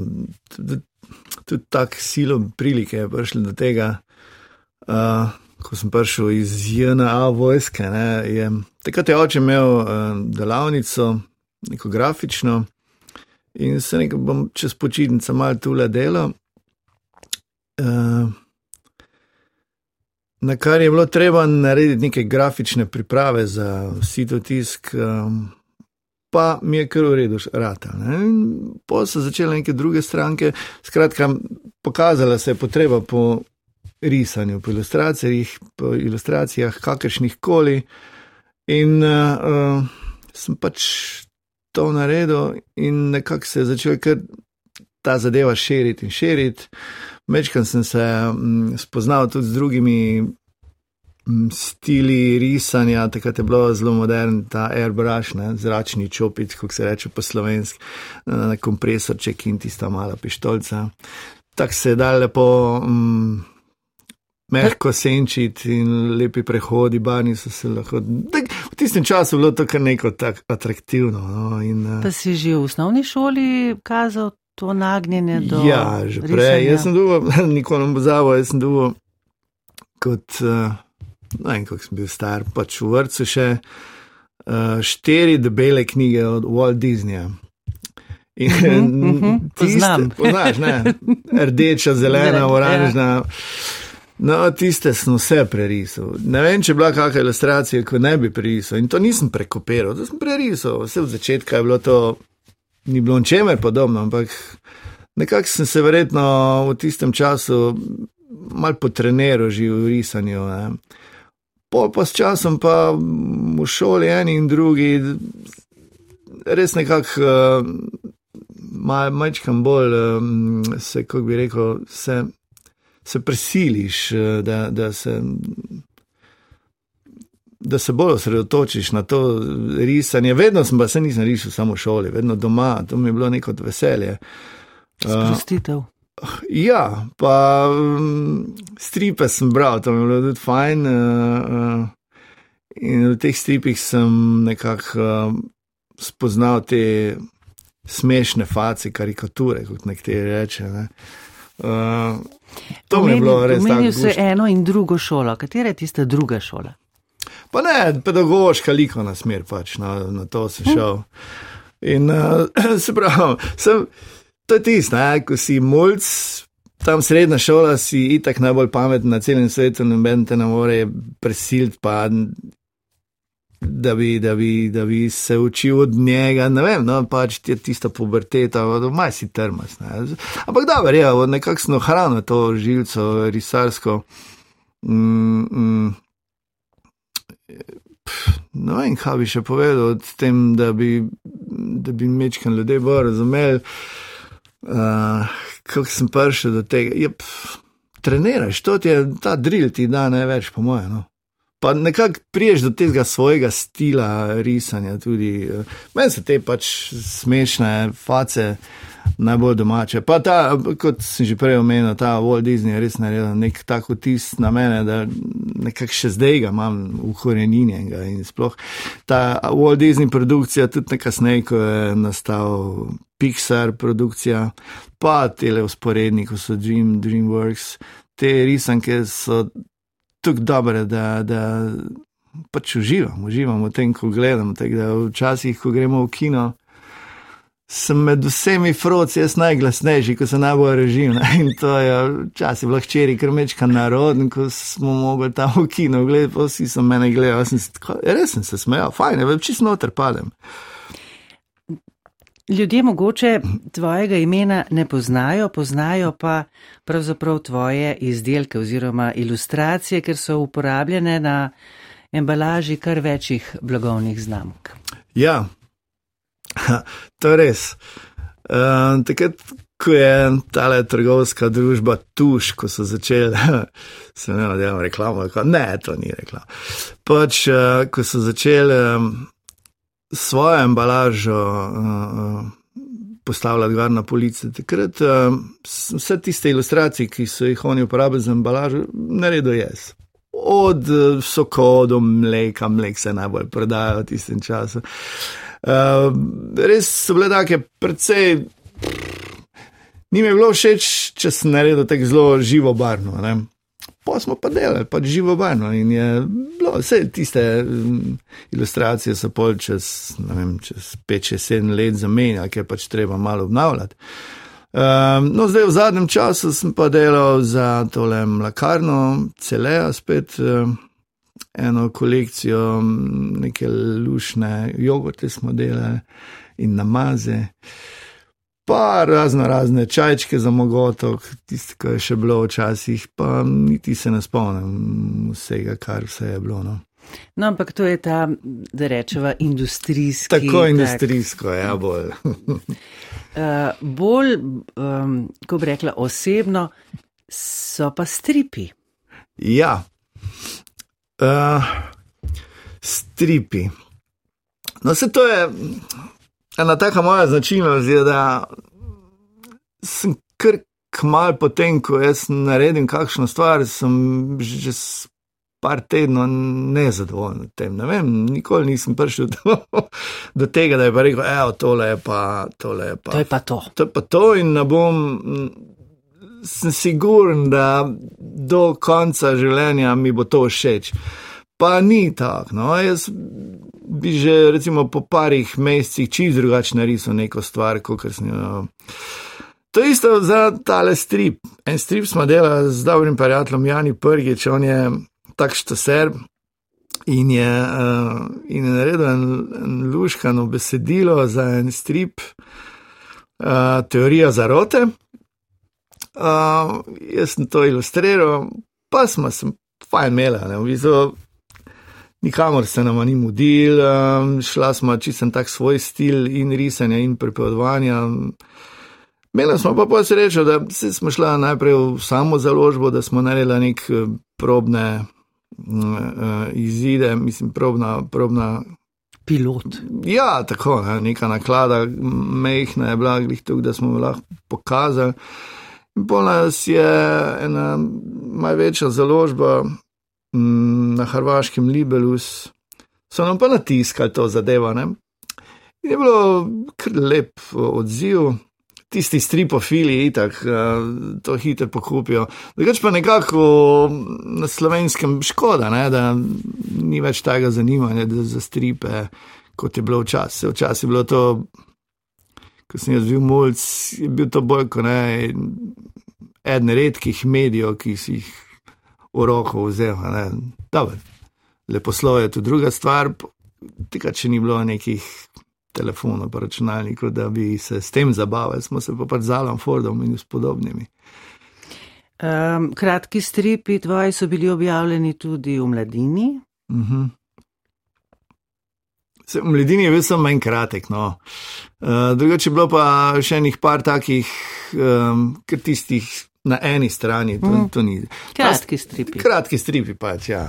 Tudi tako silom prilike je prišlo do tega. Uh, ko sem prišel iz JNA vojske. Ne, je, takrat je oče imel uh, delavnico, neko grafično, in se nekaj bom čez počitnice malo tule delo. Uh, na kar je bilo treba narediti neke grafične priprave za sitotisk. Um, Pa mi je kar v redu, rata. Potem so začele neke druge stranke, skratka, pokazala se je potreba po risanju, po ilustracijah, po ilustracijah kakršnih koli. In uh, sem pač to naredil, in nekako se je začel kar ta zadeva širiti in širiti. Večkrat sem se um, spoznal tudi z drugimi um, stili risanja, takrat je bilo zelo modern ta airbrush, ne, zračni čopit, kot se reče po slovenski, kompresorček in tista mala pištolca. Tako se je dal lepo. Um, mehko senčiti in lepi prehodi, bani so se lahko. V tistem času je bilo to kar neko tako atraktivno. No, in, eh, pa si že v osnovni šoli kazal to nagnjenje do. Ja, že prej. Jaz sem dugo, nikoli ne bo zavo, jaz sem dugo kot, uh, ne vem, kako sem bil star, pač v vrtu še uh, štiri debele knjige od Walt Disneyja. In, uh -huh, uh -huh, tiste, poznaš, ne? Rdeča, zelena, oranžna. Ja. No, tiste sem vse prerisal. Ne vem, če je bila kakšna ilustracija, ko ne bi prerisal. In to nisem prekopiral, to sem prerisal. Vse od začetka je bilo to, ni bilo ničemer podobno, ampak nekako sem se verjetno v tistem času mal potreniral že v risanju. Ne. Pol pa s časom pa v šoli eni in drugi, res nekako uh, majčkam bolj um, se, kako bi rekel, se se prisiliš, eh, da, da, se, da se bolj osredotočiš na to risanje. Vedno sem pa se nisem risal samo v šoli, vedno doma, to mi je bilo neko veselje. Sprostitev. Uh, ja, pa um, stripe sem bral, to mi je bilo tudi fajn. Uh, uh, in v teh stripih sem nekako uh, spoznal te smešne face, karikature, kot nekateri rečejo. Ne. Uh, to mi je bilo res tako. Meni se eno in drugo šolo. Katera je tista druga šola? Pa ne, pedagoška likovna smer, pač na, na to sem šel. In uh, se pravi, sem, to je tisto, ko si mulj, tam srednja šola, si itak najbolj pameten na celem svetu, noben te ne more prisiliti, pa da bi, da, bi, da bi se učil od njega. Ne vem, no, pač ti je tista puberteta, maj si termas. Ne. Ampak da, verjamem, nekakšno hrano to žilco, risarsko. Mm, mm, No, in kaj bi še povedal, tem, da bi, da bi mečkan ljudje bolj razumeli, uh, kako sem prišel do tega. Je, pf, treniraš, to ti je ta drill, ti da največ, po mojem. No. Pa nekako priješ do tega svojega stila risanja. Tudi. Meni se te pač smešne face najbolj domače. Pa ta, kot sem že prej omenil, ta Walt Disney je res naredil nek tako tis na mene, da nekako še zdaj ga imam ukoreninjenega. In sploh ta Walt Disney produkcija, tudi nekasneje, ko je nastal Pixar produkcija, pa tele usporedni, ko so Dream, DreamWorks, te risanke so tako dobre, da. da Pač uživam, uživam v tem, ko gledam. Včasih, ko gremo v kino, sem med vsemi froci jaz najglasnejši, ko se najbolj režim. Ne? In to je včasih bilo hčeri, ker mečka narodni, ko smo mogli tam v kino gledati, pa vsi so mene gledali, sem se tako, res sem se smejal, fajn, več čisto noter padem. Ljudje mogoče tvojega imena ne poznajo, poznajo pa pravzaprav tvoje izdelke oziroma ilustracije, ker so uporabljene na embalaži kar večjih blagovnih znamk. Ja, to je res. Uh, takrat, ko je ta trgovska družba Tuš, ko so začeli, se ne vem, reklamo, ne, to ni reklama. Pač, uh, ko so začeli um, svojo embalažo uh, postavljati gar na police, takrat uh, vse tiste ilustracije, ki so jih oni uporabili za embalažo, naredil jaz. Od soko do mleka, mlek se najbolj prodaja v tistem času. Uh, res so bile take, predvsej, ni mi bilo všeč, če sem naredil tako zelo živo barno. Ne? Pa smo pa delali, pač živo barno in je bilo vse tiste um, ilustracije, so pol čez, ne vem, čez 5-7 let zamenjali, ker pač treba malo obnavljati. Um, no, zdaj v zadnjem času sem pa delal za tole mlakarno, celeja spet. Um, eno kolekcijo, neke lušne jogurte smo delali in namaze, pa razno razne čajčke za mogotok, tisto, kar je še bilo včasih, pa niti se ne spomnim vsega, kar vse je bilo. No. No, ampak to je ta, da rečemo, industrijski. Tako industrijsko, tak. ja, bolj. uh, bolj, um, ko bi rekla, osebno, so pa stripi. Ja, Uh, stripi. No, se to je ena taka moja značilnost, je, da sem kar kmal potem, ko jaz naredim kakšno stvar, sem že par tednov nezadovoljen s tem. Ne vem, nikoli nisem prišel do, do tega, da bi rekel, evo, tole je pa, tole je pa. To je pa to. To je pa to in ne bom. Sem siguren, da do konca življenja mi bo to všeč. Pa ni tako. No? Jaz bi že recimo, po parih mesecih čist drugače narisal neko stvar, kot sem jo. No. To je isto za tale strip. En strip smo delali z dobrim prijateljem Jani Prgič, on je takšno serb in je, uh, in je naredil en, en luškano besedilo za en strip, uh, teorija zarote. Uh, jaz sem to ilustriral, pa smo se fajn imeli, v bistvu nikamor se nam ni mudil, šla smo čisto tak svoj stil in risanja in pripovedovanja. Imeli smo pa pa srečo, da smo šli najprej v samo založbo, da smo naredili nek eh, probne uh, izide, mislim, probna. probna Pilot. Ja, tako, ne, neka naklada, mehna je bila, glih tukaj, da smo lahko pokazali. In pol nas je ena največja založba mm, na hrvaškem Libelus, so nam pa natiskali to zadevo. Ne? In je bilo kar lep odziv. tisti stripofili, itak uh, to hitro pokupijo. Drugač pa nekako na slovenskem škoda, ne, da ni več tega zanimanja za stripe, kot je bilo včasih. Včasih je bilo to, ko sem jaz bil mulj, je bil to bolj kot eden redkih medijev, ki si jih v roko vzel. Lepo slovo je tu druga stvar, tega, če ni bilo nekih telefonov, pa računalnikov, da bi se s tem zabavali, smo se pa pač z Alan Fordom in s podobnimi. Um, kratki stripi tvoji so bili objavljeni tudi v mladini. Uh mhm. -huh. Se, v mladini je bil samo en kratek. No. Uh, drugače je bilo pa še enih par takih, um, ker tistih na eni strani, to, mm. to ni. Kratki stripi. Kratki stripi pač, ja.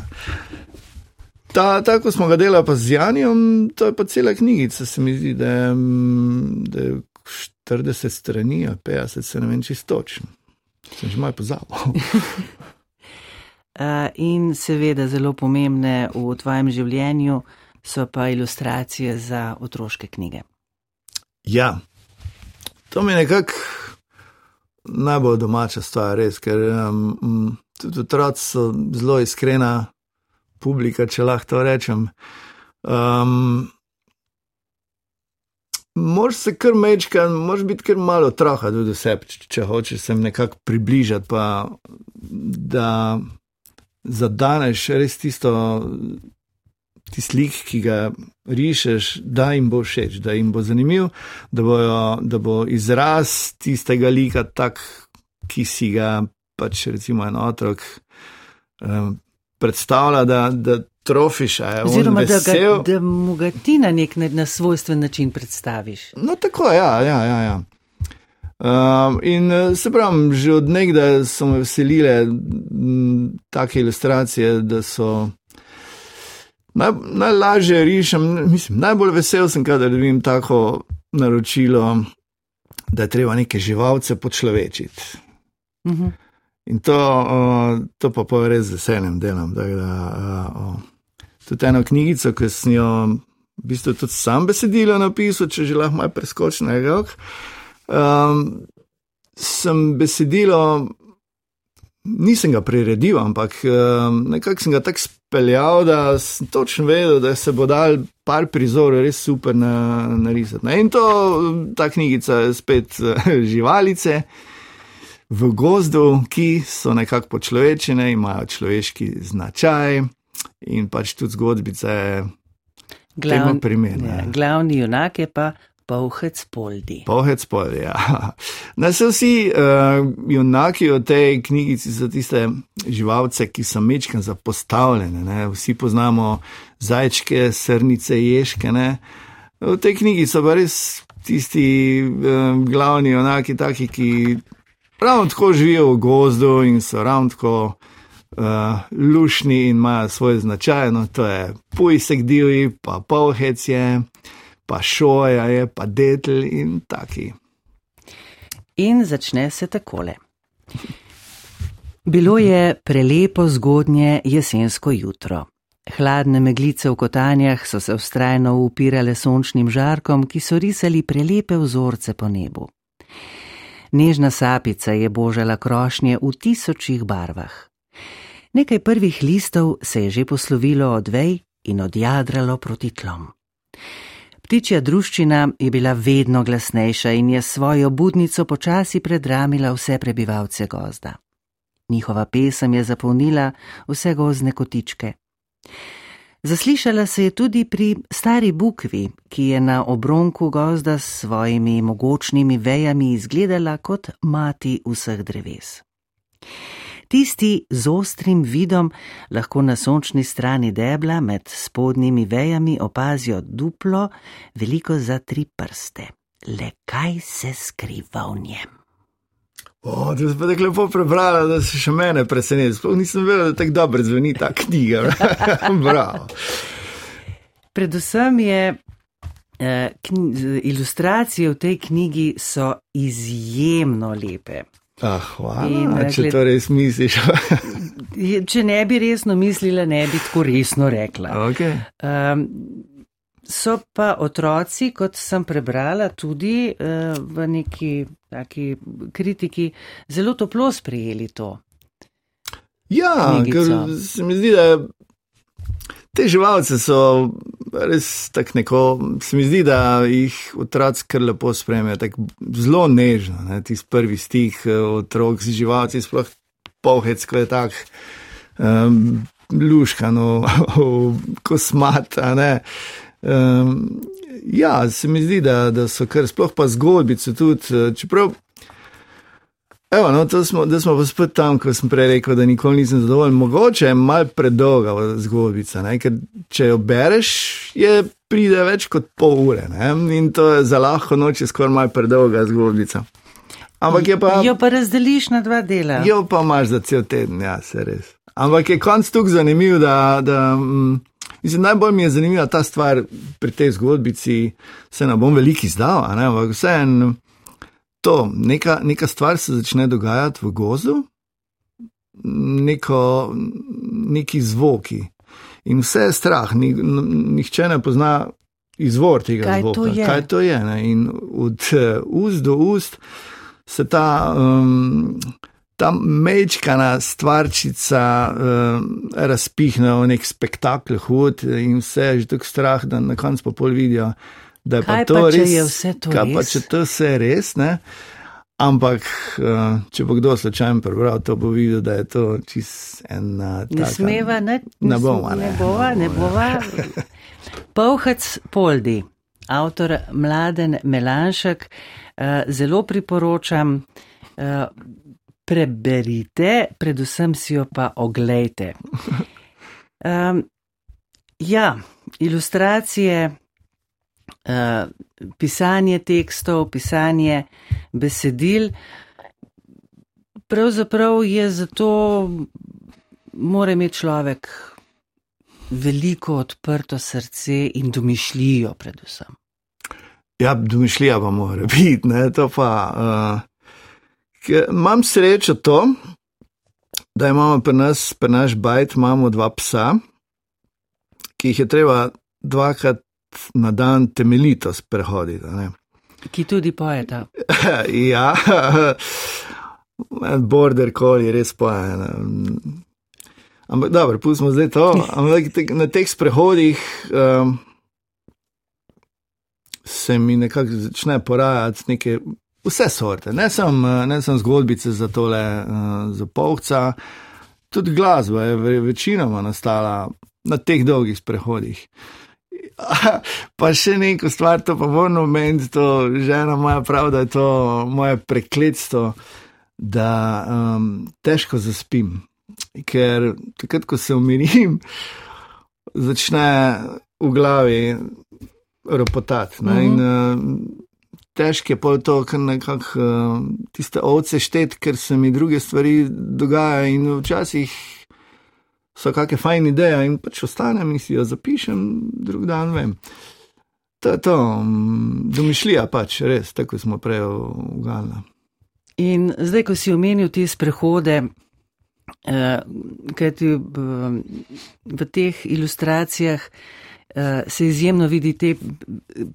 Ta, tako smo ga delali pa z Janjem, to je pa cela knjigica, se mi zdi, da je, mm, da je 40 strani, 50 se ne vem čisto točno. Sem že malo pozabil. uh, in seveda zelo pomembne v tvojem življenju so pa ilustracije za otroške knjige. Ja, to mi nekako najbolj domača stvar, res, ker um, tudi otroci so zelo iskrena publika, če lahko to rečem. Um, Moš se kar mečka, moš biti kar malo otroka tudi sebi, če hočeš se nekako približati, pa da zadaneš res tisto, tisti lik, ki ga rišeš, da jim bo všeč, da jim bo zanimiv, da, bojo, da bo izraz tistega lika tak, ki si ga pač recimo en otrok um, predstavlja, da, da trofiš. Oziroma, da, ga, da mu ga ti na nek na svojstven način predstaviš. No, tako je, ja, ja, ja. ja. Um, in eh, se pravi, že od nekdaj so me veselile take ilustracije, da so naj, najlažje rišem. Mislim, najbolj vesel sem, kadar vidim tako naročilo, da je treba neke živalce počlovečiti. Uh mhm. -huh. In to, uh, to pa pa res z veseljem delam. Da, uh, tudi eno knjigico, ki sem jo v bistvu tudi sam besedilo napisal, če že lahko malo preskočim na rok. Um, sem besedilo, nisem ga priredil, ampak um, nekako sem ga tako speljal, da sem točno vedel, da se bo dal par prizorov res super na, narisati. In to, ta knjigica je spet živalice v gozdu, ki so nekako počlovečene, imajo človeški značaj in pač tudi zgodbice. Glavn, primer, ja, glavni junak je pa Pohec Poldi. Pohec Poldi, ja. Na se vsi uh, junaki v tej knjigici so tiste živalce, ki so mečke zapostavljene. Ne? Vsi poznamo zajčke, srnice, ješke. Ne? V tej knjigi so res tisti um, glavni junaki, taki, ki ravno tako živijo v gozdu in so ravno tako uh, lušni in imajo svoje značaj. No, to je pujsek divji, pa polhec je, pa šoja je, pa detel in taki. In začne se takole. Bilo je prelepo zgodnje jesensko jutro. Hladne meglice v kotanjah so se ustrajno upirale sončnim žarkom, ki so risali prelepe vzorce po nebu. Nežna sapica je božala krošnje v tisočih barvah. Nekaj prvih listov se je že poslovilo od vej in odjadralo proti tlom. Ptičja druščina je bila vedno glasnejša in je svojo budnico počasi predramila vse prebivalce gozda. Njihova pesem je zapolnila vse gozne kotičke. Zaslišala se je tudi pri stari bukvi, ki je na obronku gozda s svojimi mogočnimi vejami izgledala kot mati vseh dreves. Tisti z ostrim vidom lahko na sončni strani debla med spodnjimi vejami opazijo duplo, veliko za tri prste. Le kaj se skriva v njem? O, da si pa tako lepo prebrala, da si še mene presenetila. Sploh nisem vedela, da tako dobro zveni ta knjiga. Bravo. Predvsem je. Eh, ilustracije v tej knjigi so izjemno lepe. Ah, hvala, In, če to res misliš. če ne bi resno mislila, ne bi tako resno rekla. Okay. Um, so pa otroci, kot sem prebrala, tudi uh, v neki taki kritiki, zelo toplo sprejeli to. Ja, knjigico. ker se mi zdi, da te živalce so res tako neko, se mi zdi, da jih otroci kar lepo spremljajo, tako zelo nežno. Ne? Tisti prvi stik eh, otrok z živalci, sploh pohec, ko je tak. Um, Luškano, kosmat, a ne. Um, ja, se mi zdi, da, da so kar sploh pa zgodbice tudi, eh, čeprav. Evo, no, smo, da smo pa spet tam, ko sem prej rekel, da nikoli nisem zadovoljen. Mogoče je mal predolga zgodbica, ne? ker če jo bereš, je pride več kot pol ure ne? in to je za lahko noč je skoraj mal predolga zgodbica. Ampak je pa. Jo pa razdeliš na dva dela. Jo pa imaš za cel teden, ja, se res. Ampak je konc tukaj zanimiv, da. da mm, Mislim, najbolj mi je zanimiva ta stvar pri tej zgodbici, se ne bom veliko izdal, ampak vseeno to, neka, neka stvar se začne dogajati v gozu, neko, neki zvoki in vse je strah, ni, nihče ne pozna izvor tega Kaj zvoka. to je? Kaj to je? Ne? In od eh, ust do ust se ta. Um, Ta mečkana stvarčica uh, razpihne v nek spektakel hud in vse je že tako strah, da na koncu pa pol vidijo, da je Kaj pa to pa, res. to kaj pa, res? če to vse je res, ne? Ampak, uh, če bo kdo slučajno prebral, to bo videl, da je to čist ena. Ne smeva, ne, Ne bomo, ne ne. bova, ne bova. Povhac Poldi, avtor Mladen Melanšek, eh, zelo priporočam, eh, preberite, predvsem si jo pa oglejte. Um, ja, ilustracije, uh, pisanje tekstov, pisanje besedil, pravzaprav je zato, mora imeti človek veliko odprto srce in domišljijo predvsem. Ja, domišljija pa mora biti, ne, to pa. Uh, imam srečo to, da imamo pri nas, pri naš bajt, imamo dva psa, ki jih je treba dvakrat na dan temeljito sprehoditi. ne. Ki tudi pojeta. ja, border collie res poje. Ampak dobro, pustimo zdaj to. Ampak na teh sprehodih um, se mi nekako začne porajati neke. Vse sorte, ne samo ne sem zgodbice za tole, uh, za polca, tudi glasba je ve- večinoma nastala na teh dolgih sprehodih. Pa še neko stvar, to pa moram omeniti, to žena moja prav, da je to moje prekletstvo, da um, težko zaspim. Ker takrat, ko se umirim, začne v glavi ropotati. ne, In uh, težko je pa to, ker nekako uh, tiste ovce štet, ker se mi druge stvari dogajajo in včasih so kakšne fajne ideje in pač ostanem in si jo zapišem, drug dan vem. To je to, mm, domišljija pač, res, tako smo prej ugalili. In zdaj, ko si omenil te sprehode, eh, kajti v, v teh ilustracijah eh, se izjemno vidi te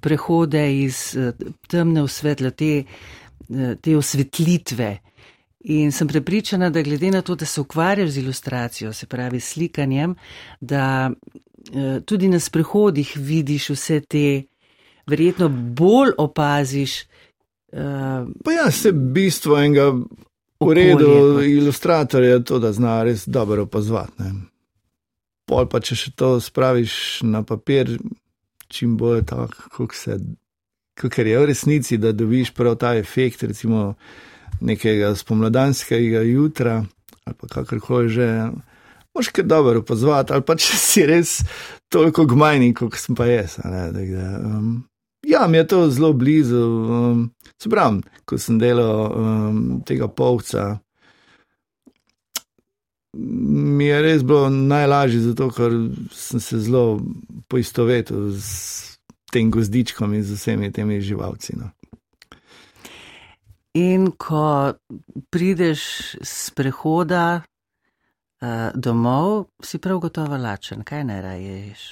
prehode iz eh, temne v svetlo, te, eh, te osvetlitve. In sem prepričana, da glede na to, da se ukvarjaš z ilustracijo, se pravi slikanjem, da eh, tudi na sprehodih vidiš vse te, verjetno bolj opaziš. eh, Pa ja, se bistvo enega v redu ilustratorja je to, da zna res dobro opazovati. Pol pa, če še to spraviš na papir, čim bolj tako, kot se. Ker je v resnici, da dobiš prav ta efekt, recimo nekega spomladanskega jutra ali pa kakorkoli že. Moš kar dobro opazovati, ali pa če si res toliko gmajni, kot sem pa jaz. um, ja, mi je to zelo blizu. Um, se pravi, ko sem delal um, tega polca, mi je res bilo najlažje, zato ker sem se zelo poistovetil s tem gozdičkom in z vsemi temi živalci. No. In ko prideš z prehoda uh, domov, si prav gotovo lačen, kaj naj raje ješ.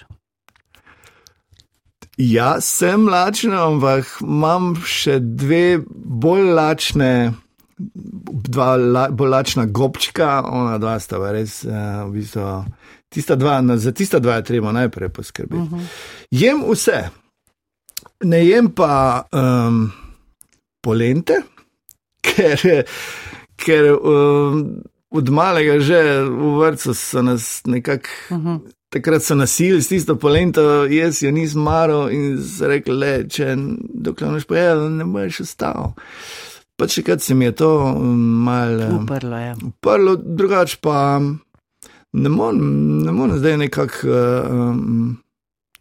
Ja, sem lačen, ampak imam še dve bolj lačne, dva la, bolj lačna gobčka, ona dva sta pa res, uh, v bistvu, tista dva, no, za tista dva je treba najprej poskrbeti. Uh -huh. Jem vse, ne jem pa um, polente, ker, ker um, od malega že v vrtu so nas nekako. Uh -huh takrat so nasilili s tisto polento, jaz jo nisem maro in rekli, le, če dokler noč pojedel, ne boš ostal. Pa če kaj se mi je to malo eh, uprlo, ja. uprlo drugače pa ne morem more zdaj nekako um,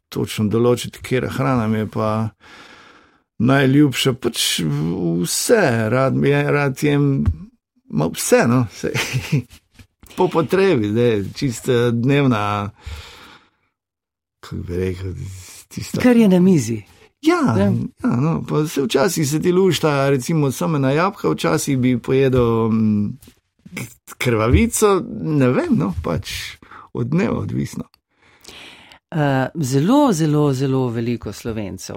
točno določiti, kje hrana mi je pa najljubša. Pač vse, rad mi je, rad jem, vse, no, vse. po potrebi, da je čista dnevna. Kako bi rekel, tista. Kar je na mizi. Ja, ja. ja no, pa se včasih se ti lušta, recimo samo na jabka, včasih bi pojedel m, krvavico, ne vem, no, pač od dneva odvisno. Uh, zelo, zelo, zelo veliko slovencev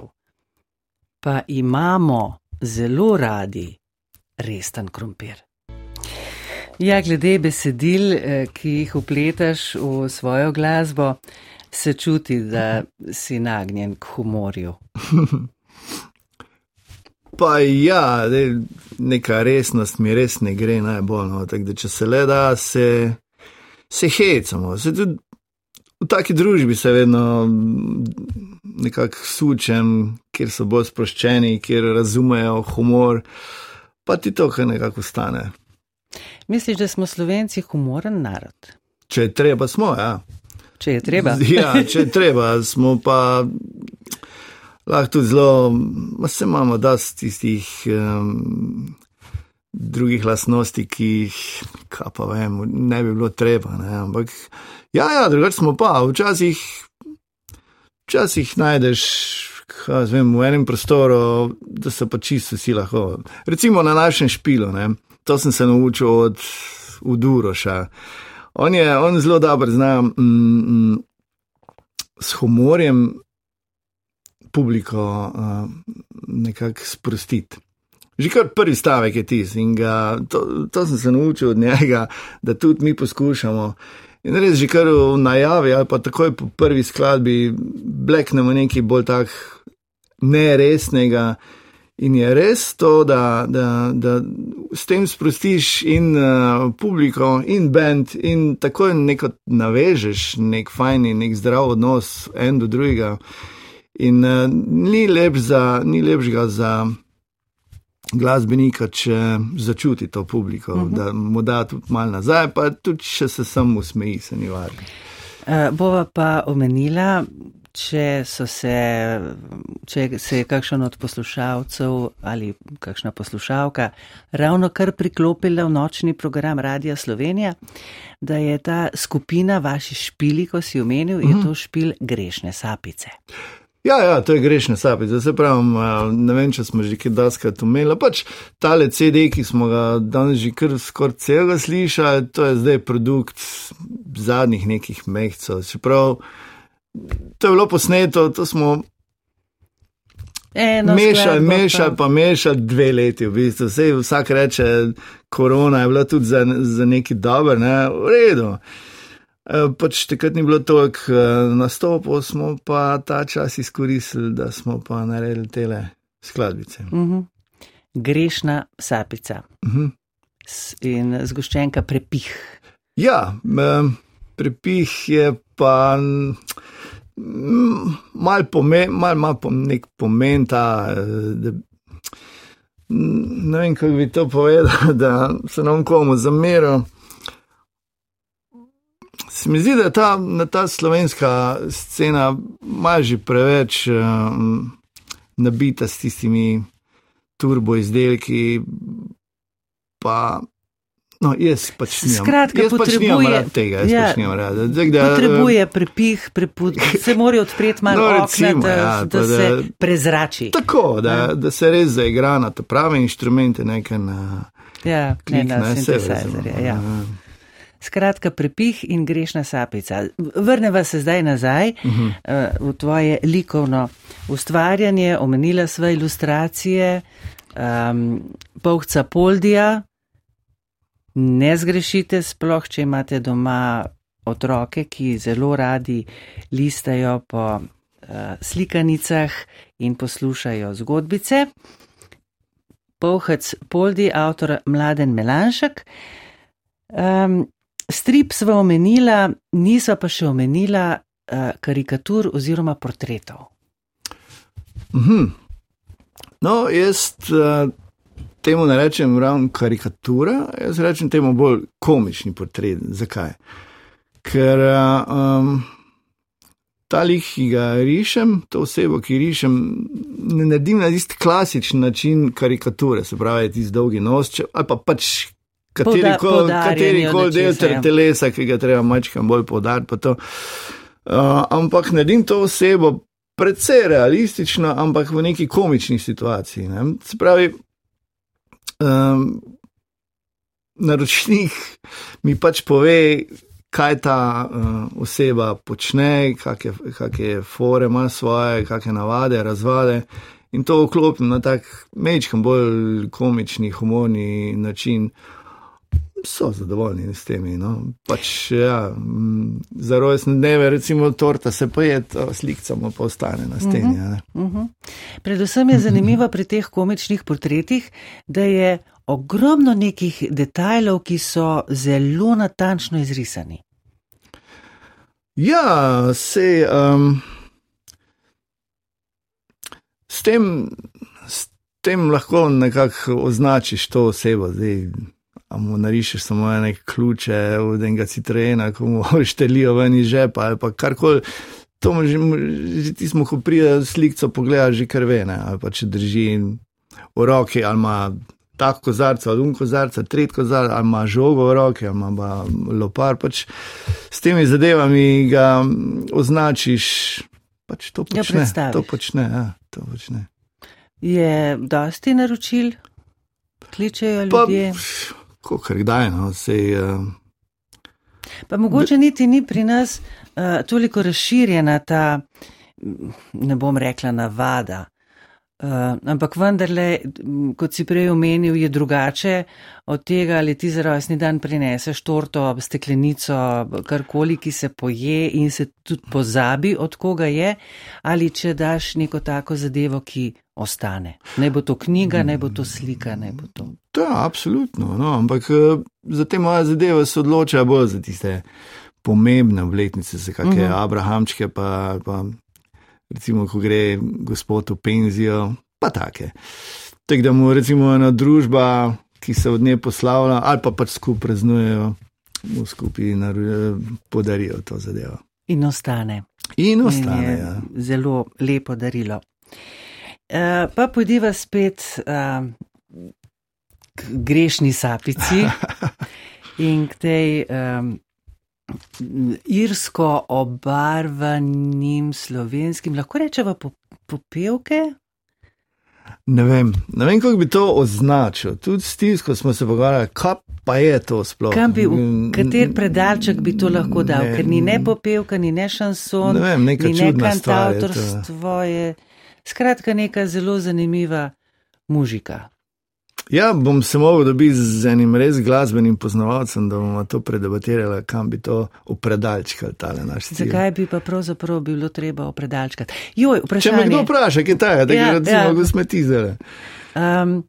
pa imamo zelo radi resten krompir. Ja, glede besedil, eh, ki jih upletaš v svojo glasbo, se čuti, da si nagnjen k humorju. Pa ja, neka resnost mi res ne gre najbolj. No. Da, če se le da, se, se hecamo. Se tudi v taki družbi se vedno nekako sučem, kjer so bolj sproščeni, kjer razumejo humor, pa ti to, kar nekako stane. Misliš, da smo slovenci humoren narod? Če je treba, smo, ja. Če je treba. ja, če je treba, smo pa lahko tudi zelo, vse imamo dosti tistih um, drugih lasnosti, ki jih, kaj pa vem, ne bi bilo treba. Ne? Ampak, ja, ja, drugače smo pa, včasih, včasih najdeš. Vem, v enem prostoru, da se pa čisto vsi lahko. Recimo na našem špilu, ne? to sem se naučil od Uduroša. On je on zelo dobro zna mm, mm, s humorjem publiko uh, nekako sprostiti. Že kar prvi stavek je tisti in ga, to, to sem se naučil od njega, da tudi mi poskušamo. In res že kar v najavi ali pa takoj po prvi skladbi bleknemo nekaj bolj tak neresnega. In je res to, da, da, da s tem sprostiš in uh, publiko, in bend, in tako neko navežeš, nek fajn in nek zdrav odnos en do drugega. In uh, ni, lep za, ni lepšega za glasbenika, če začuti to publiko, uh mhm. -huh. da mu da tudi malo nazaj, pa tudi če se samo usmeji, se ni važno. Uh, bova pa omenila, če, se, če se je kakšen od poslušalcev ali kakšna poslušalka ravno kar priklopila v nočni program Radia Slovenija, da je ta skupina vaši špili, ko si omenil, mm -hmm. je mhm. to špil grešne sapice. Ja, ja, to je grešne sapice. Se pravi, ne vem, če smo že kaj daskrat umeli. Pač tale CD, ki smo ga danes že kar skoraj celega slišali, to je zdaj produkt zadnjih nekih mehcev. Se pravi, to je bilo posneto, to smo mešali, mešali, pa mešali dve leti, v bistvu. Sej vsak reče, korona je bila tudi za, za neki dober, ne, v redu. E, pač takrat ni bilo toliko e, nastopov, smo pa ta čas izkoristili, da smo pa naredili tele skladbice. Uh mhm. -huh. Grešna sapica uh mhm. -huh. in zgoščenka prepih. Ja, prepih je pa mal pomen, mal ima nek pomen ta, da, ne vem, kako bi to povedal, da se nam komu zameril. Se mi zdi, da je ta, ta slovenska scena malo že preveč um, nabita s tistimi turbo izdelki, pa No, jaz pač nisem. Skratka, jaz pač potrebuje pač tega, jaz ja, pač nimam rada. Zdaj, da, potrebuje prepih, preput, se mora odpreti malo no, recimo, okna, da, ja, da, da se prezrači. Tako, da, ja. da se res zaigra na te prave inštrumente, nekaj na. Ja, klik, ne na sintetizer. Ja. Skratka, prepih in grešna sapica. Vrneva se zdaj nazaj uh -huh. uh, v tvoje likovno ustvarjanje, omenila sva ilustracije, um, povca Poldija. Ne zgrešite, sploh če imate doma otroke, ki zelo radi listajo po uh, slikanicah in poslušajo zgodbice. Povhec Poldi, avtor Mladen Melanšek. Um, strip sva omenila, nisva pa še omenila uh, karikatur oziroma portretov. -hmm. No, jaz uh, temu ne rečem ravno karikatura, jaz rečem temu bolj komični portret. Zakaj? Ker uh, um, ta lik, ki ga rišem, to osebo, ki rišem, ne naredim na isti klasičen način karikature, se pravi, ti z dolgi nos, ali pa pač kateri koli del ja. telesa, ki ga treba mačkam bolj podariti. Uh, ampak naredim to osebo precej realistično, ampak v neki komični situaciji. Ne? Se pravi, um, naročnik mi pač pove, kaj ta uh, oseba počne, kakšne kak fore ima svoje, kakšne navade, razvade. In to vklopim na tak mečkam bolj komični, humorni način so zadovoljni s temi. No. Pač, ja, mm, za rojstne dneve, recimo, torta se poje, slikamo pa ostane na steni. Uh -huh, uh -huh. Predvsem je zanimivo pri teh komičnih portretih, da je ogromno nekih detajlov, ki so zelo natančno izrisani. Ja, se. Um, s, s tem lahko nekako označiš to osebo. Zdaj, mu narišeš samo ene ključe od enega citrena, ko mu štelijo ven iz žepa ali karkoli. To mu že, že ti smo, ko pride slikco, pogledaš že krvene, ali pa če drži v roki, ali ima tako kozarca, ali un kozarca, tret kozarca, ali ima žogo v roki, ali ima lopar. Pač s temi zadevami ga označiš, pač to ja, počne. Ja, to počne, ja, to počne. Je dosti naročil, kličejo ljudje. Pa, kot kdaj. No, sej, uh, pa mogoče niti ni pri nas uh, toliko razširjena ta, ne bom rekla, navada. Uh, ampak vendarle, kot si prej omenil, je drugače od tega, ali ti za rojstni dan prineseš torto, steklenico, karkoli, ki se poje in se tudi pozabi, od koga je, ali če daš neko tako zadevo, ki ostane. Naj bo to knjiga, naj bo to slika, naj bo to. Ja, absolutno. No, ampak eh, za te moje zadeve se odločajo bolj za tiste pomembne obletnice, za kakšne uh mhm. -huh. Abrahamčke, pa, pa recimo, ko gre gospod v penzijo, pa take. Tako da mu recimo ena družba, ki se od nje poslavlja, ali pa pač skupaj praznujejo, mu skupaj podarijo to zadevo. In ostane. In ostane. In ja. Zelo lepo darilo. Uh, pa pojdiva spet uh, k grešni sapici in k tej um, irsko obarvanim slovenskim, lahko rečemo popevke. Ne vem, ne vem, kako bi to označil. Tudi stisko smo se pogovarjali, kaj pa je to sploh. Bi, kater predalček bi to lahko dal, ne, ker ni ne popevka, ni ne šanson, ne vem, ni ne kantautorstvo. Skratka, neka zelo zanimiva mužika. Ja, bom se mogel dobiti z enim res glasbenim poznavalcem, da bomo to predebatirali, kam bi to opredalčkali, tale naš svet. Zakaj bi pa pravzaprav bilo treba opredalčkati? Če me kdo vpraša, kaj ta je, da ja, ga recimo ja. smeti zele. Um,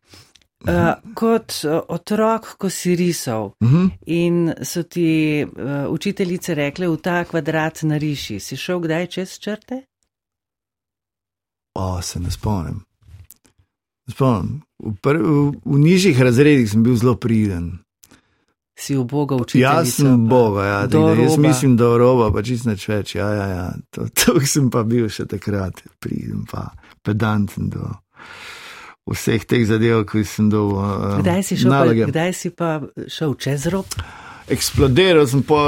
Uh, kot uh, otrok, ko si risal uh mhm. -huh. in so ti uh, učiteljice rekle, v ta kvadrat nariši, si šel kdaj čez črte? O, se ne spomnim. spomnim. V, v, v nižjih razredih sem bil zelo priden. Si v Boga učil? Jaz sem Boga, ja, tega, jaz mislim, da roba, pa čist neč več. Ja, ja, ja. To, to sem pa bil še takrat, priden, pa pedanten do vseh teh zadev, ki sem dol. Uh, kdaj, si pa, kdaj si pa šel čez rob? Eksplodiral sem po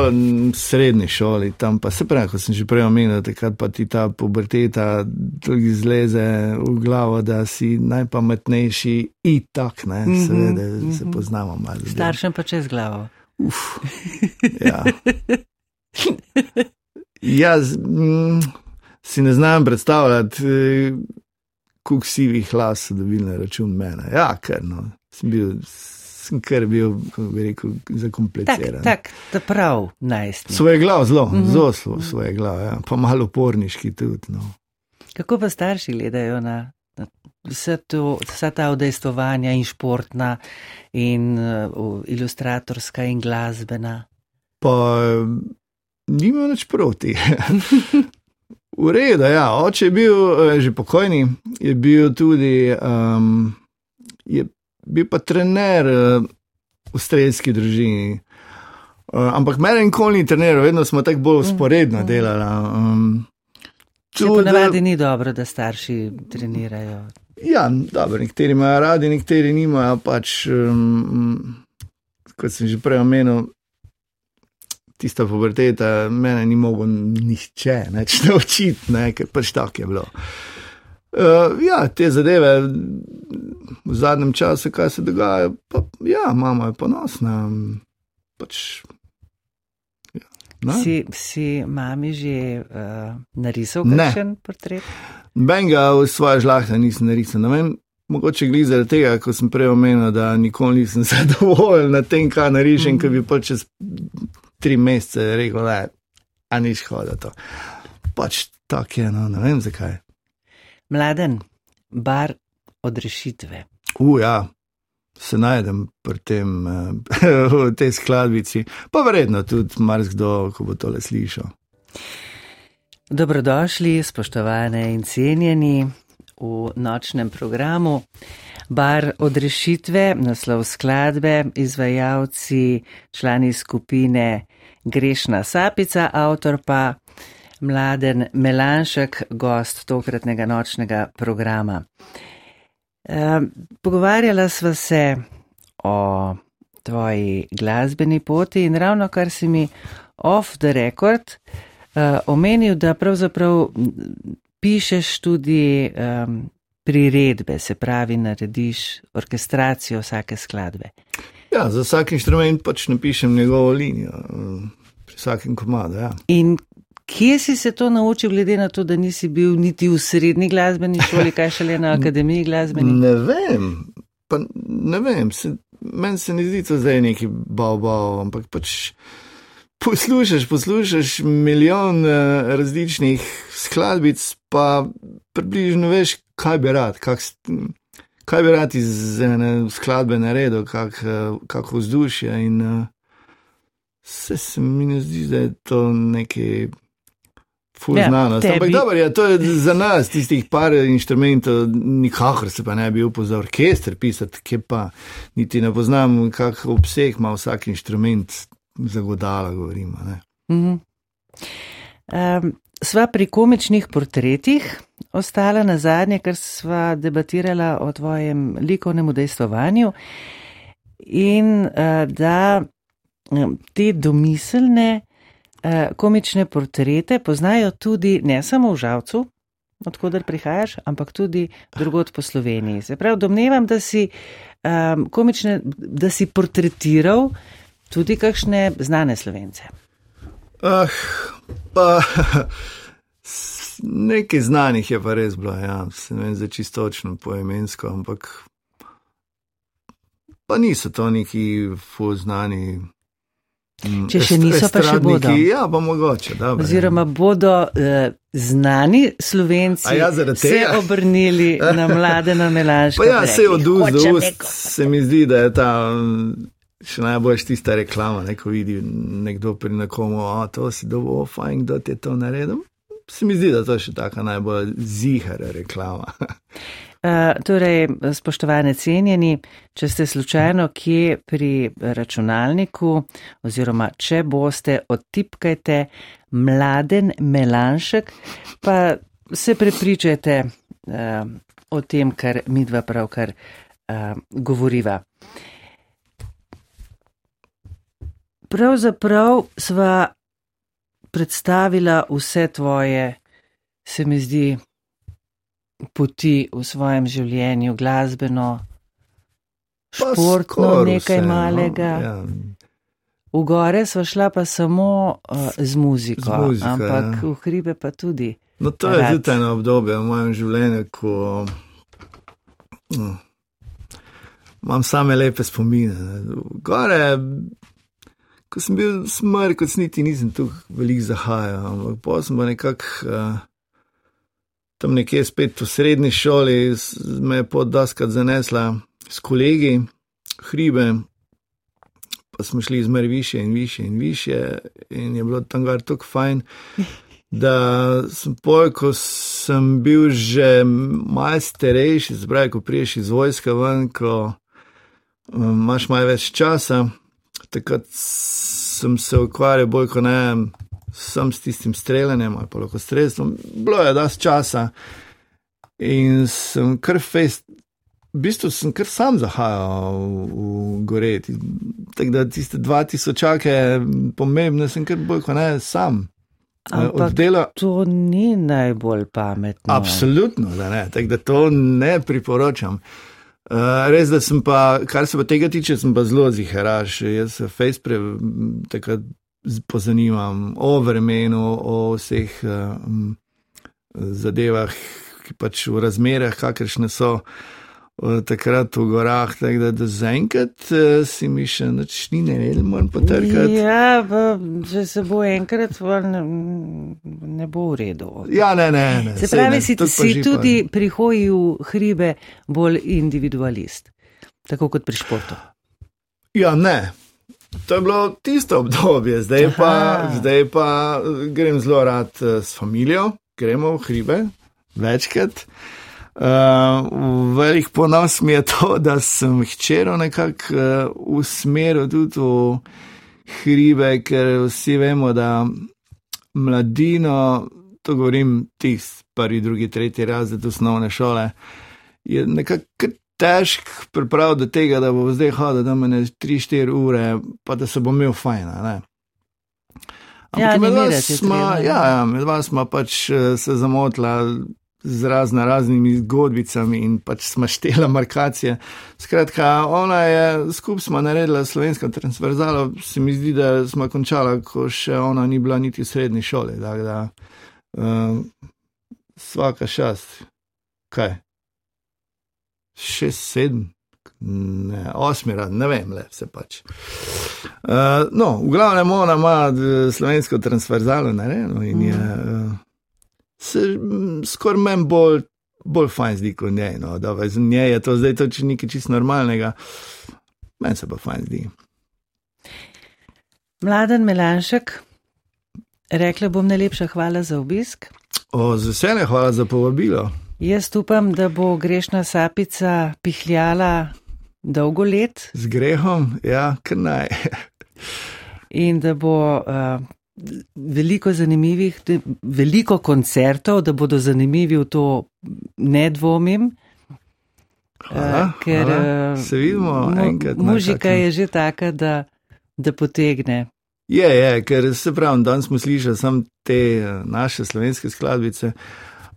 srednji šoli, tam pa se pravi, kot sem že prej omenil, takrat pa ti ta puberteta tudi zleze v glavo, da si najpametnejši in tak, ne, mm -hmm, seveda mm -hmm. se poznamo malo. Staršem pa čez glavo. Uf, ja. Jaz mm, si ne znam predstavljati, eh, koliko sivih las so dobili na račun mene. Ja, ker no, sem bil, sem kar bil, kako bi rekel, zakompliciran. Tak, tak, prav, najstnik. Svoje glav, zelo, mm -hmm. zelo slo, svoje glav, ja. pa malo uporniški tudi. No. Kako pa starši gledajo na, na vse, to, vse ta odejstvovanja in športna in uh, ilustratorska in glasbena? Pa nima nič proti. V redu, ja, oče je bil eh, že pokojni, je bil tudi, um, je bil pa trener uh, v strelski družini. Uh, ampak meni nikoli ni treniral, vedno smo tako bolj usporedno mm, delali. Um, Ponavadi ni dobro, da starši trenirajo. Ja, dobro, nekateri imajo radi, nekateri nimajo. Pač, um, kot sem že prej omenil, tista puberteta, mene ni mogel nihče več naučiti, ker pač tako je bilo. Uh, ja, te zadeve v zadnjem času, kaj se dogaja, pa ja, mama je ponosna. Pač, ja, si, si mami že uh, narisal kakšen portret? Benga v svoje žlahte nisem narisal. Mogoče gli zaradi tega, ko sem prej omenil, da nikoli nisem zadovoljen na tem, kaj narišem, mm. ker bi pač čez tri mesece rekel, da je nič hodilo. Pač tako je, no, ne vem zakaj. Mladen, bar od rešitve. Uja, se najdem pri tem, eh, v tej skladbici, pa verjetno tudi marsikdo, ko bo tole slišal. Dobrodošli, spoštovane in cenjeni v nočnem programu. Bar odrešitve, naslov skladbe, izvajalci, člani skupine Grešna Sapica, avtor pa Mladen Melanšek, gost tokratnega nočnega programa. E, pogovarjala sva se o tvoji glasbeni poti in ravno kar si mi off the record e, omenil, da pravzaprav pišeš tudi um, priredbe, se pravi, narediš orkestracijo vsake skladbe. Ja, za vsak inštrument pač napišem njegovo linijo, pri vsakem komadu. Ja. In kje si se to naučil, glede na to, da nisi bil niti v srednji glasbeni šoli, kaj šele na akademiji glasbeni? Ne vem, pa ne vem, se, meni se ne zdi to zdaj neki bao-bao, ampak pač poslušaš, poslušaš milijon uh, različnih skladbic, pa približno veš, kaj bi rad, kak, kaj bi rad iz ene skladbe naredil, kak, uh, kako vzdušje. In uh, se, se mi ne zdi, da je to nekaj. Fulznanost. Ja, Ampak dobro, ja, to je za nas, tistih par inštrumentov, nikakor se pa ne bi upal za orkester pisati, ki pa niti ne poznam, kak obseg ima vsak inštrument, zagodala, govorimo. Mm -hmm. um, sva pri komičnih portretih ostala na zadnje, ker sva debatirala o tvojem likovnem udejstvovanju in uh, da um, te domiselne komične portrete poznajo tudi ne samo v žavcu. Odkudar prihajaš, ampak tudi drugot po Sloveniji. Se pravi, domnevam, da si, um, komične, da si portretiral tudi kakšne znane slovence? Ah, pa nekaj znanih je pa res bilo, ja, se ne vem za čistočno poemensko, ampak pa niso to neki fuznani. Mm, Če še niso, pa še bodo. Ja, pa mogoče. Dobre, Oziroma bodo eh, znani slovenci ja, se obrnili na mlade na Melanško. Pa ja, se od ust do ust se mi zdi, da je ta še najboljš tista reklama, ne, ko vidi nekdo pri nekomu, a to si dovolj fajn, kdo ti je to naredil. Se mi zdi, da to je še taka najbolj zihara reklama. Uh, torej, spoštovane cenjeni, če ste slučajno kje pri računalniku, oziroma če boste, odtipkajte mladen melanšek, pa se prepričajte uh, o tem, kar mi dva pravkar uh, govoriva. pravzaprav sva predstavila vse tvoje, se mi zdi, poti v svojem življenju, glasbeno, športno, nekaj vse, no, malega. No, ja. V gore smo šla pa samo uh, z muziko, Z muziko, ampak ja. v hribe pa tudi. No, to je Rad. tudi eno obdobje v mojem življenju, ko no, imam same lepe spomine. ne. Gore, ko sem bil smrk, kot niti nisem tu veliko zahajal, ampak pa sem pa nekako uh, tam nekje spet v srednji šoli, me je pot daskrat zanesla s kolegi, hribe. Pa smo šli zmer više in više in više, in je bilo tam gar tako fajn, da sem pol, ko sem bil že malce starejši, zbraj, ko priješ iz vojske ven, ko um, imaš malo več časa, takrat sem se ukvarjal bolj kot ne sam s tistim streljanjem ali pa lahko strelstvom. Bilo je dosti časa in sem kar fest. V bistvu sem kar sam zahajal v, v gore. Ti- Tako da tiste 2000 pomembne sem kar bolj kot ne sam. Eh, Ampak Oddela, to ni najbolj pametno. Absolutno, da ne. Tako da to ne priporočam. Uh, res, da sem pa, kar se pa tega tiče, sem pa zelo ziharaš. Jaz se fejspre takrat pozanimam o vremenu, o vseh uh, m, zadevah, ki pač v razmerah, kakršne so uh, takrat v gorah. Tako da, da zaenkrat uh, si mi še nič ni naredil, moram potrkati. Ja, pa, če se bo enkrat, ne, ne bo v redu. Ja, ne, ne. ne Se pravi, ne, si, tudi si tudi pri hoji v hribe bolj individualist, tako kot pri športu. Ja, ne. To je bilo tisto obdobje, zdaj pa, Aha. zdaj pa eh, grem zelo rad eh, s familijo, gremo v hribe večkrat. Uh, velik ponos mi je to, da sem hčero nekako uh, usmeril tudi v hribe, ker vsi vemo, da mladino, to govorim tisti prvi, drugi, tretji razred osnovne šole, je nekako kar težk priprav do tega, da bo zdaj hodil tam ne 3-4 ure, pa da se bo imel fajn. a Ne? Ja, med vas treba, ne. ja, ja, med vas smo pač eh, se zamotila z razno raznimi zgodbicami in pač smo štela markacije. Skratka, ona je, skupaj smo naredila slovensko transverzalo, se mi zdi, da smo končala, ko še ona ni bila niti v srednji šoli. tako Da, uh, svaka šast. Kaj? Šest, sedem, ne, osmi rad, ne vem, le vse pač. Uh, no, v glavnem ona ima eh, slovensko transverzalo narejeno in je. Uh, se mm, skoraj meni bolj, bolj fajn zdi kot njej. No, da, z njej je to zdaj to če nekaj čist normalnega, meni se pa fajn zdi. Mladen Melanšek, rekla bom najlepša hvala za obisk. O, z veseljem, hvala za povabilo. Jaz upam, da bo grešna sapica pihljala dolgo let Z grehom, ja, kar naj. in da bo uh, veliko zanimivih, veliko koncertov, da bodo zanimivi v to, ne dvomim. Hvala, Eh, ker hvala. eh, Se vidimo mu- enkrat Muzika je že taka, da, da potegne. Je, je, ker se pravi, danes smo slišali samo te eh, naše slovenske skladbice,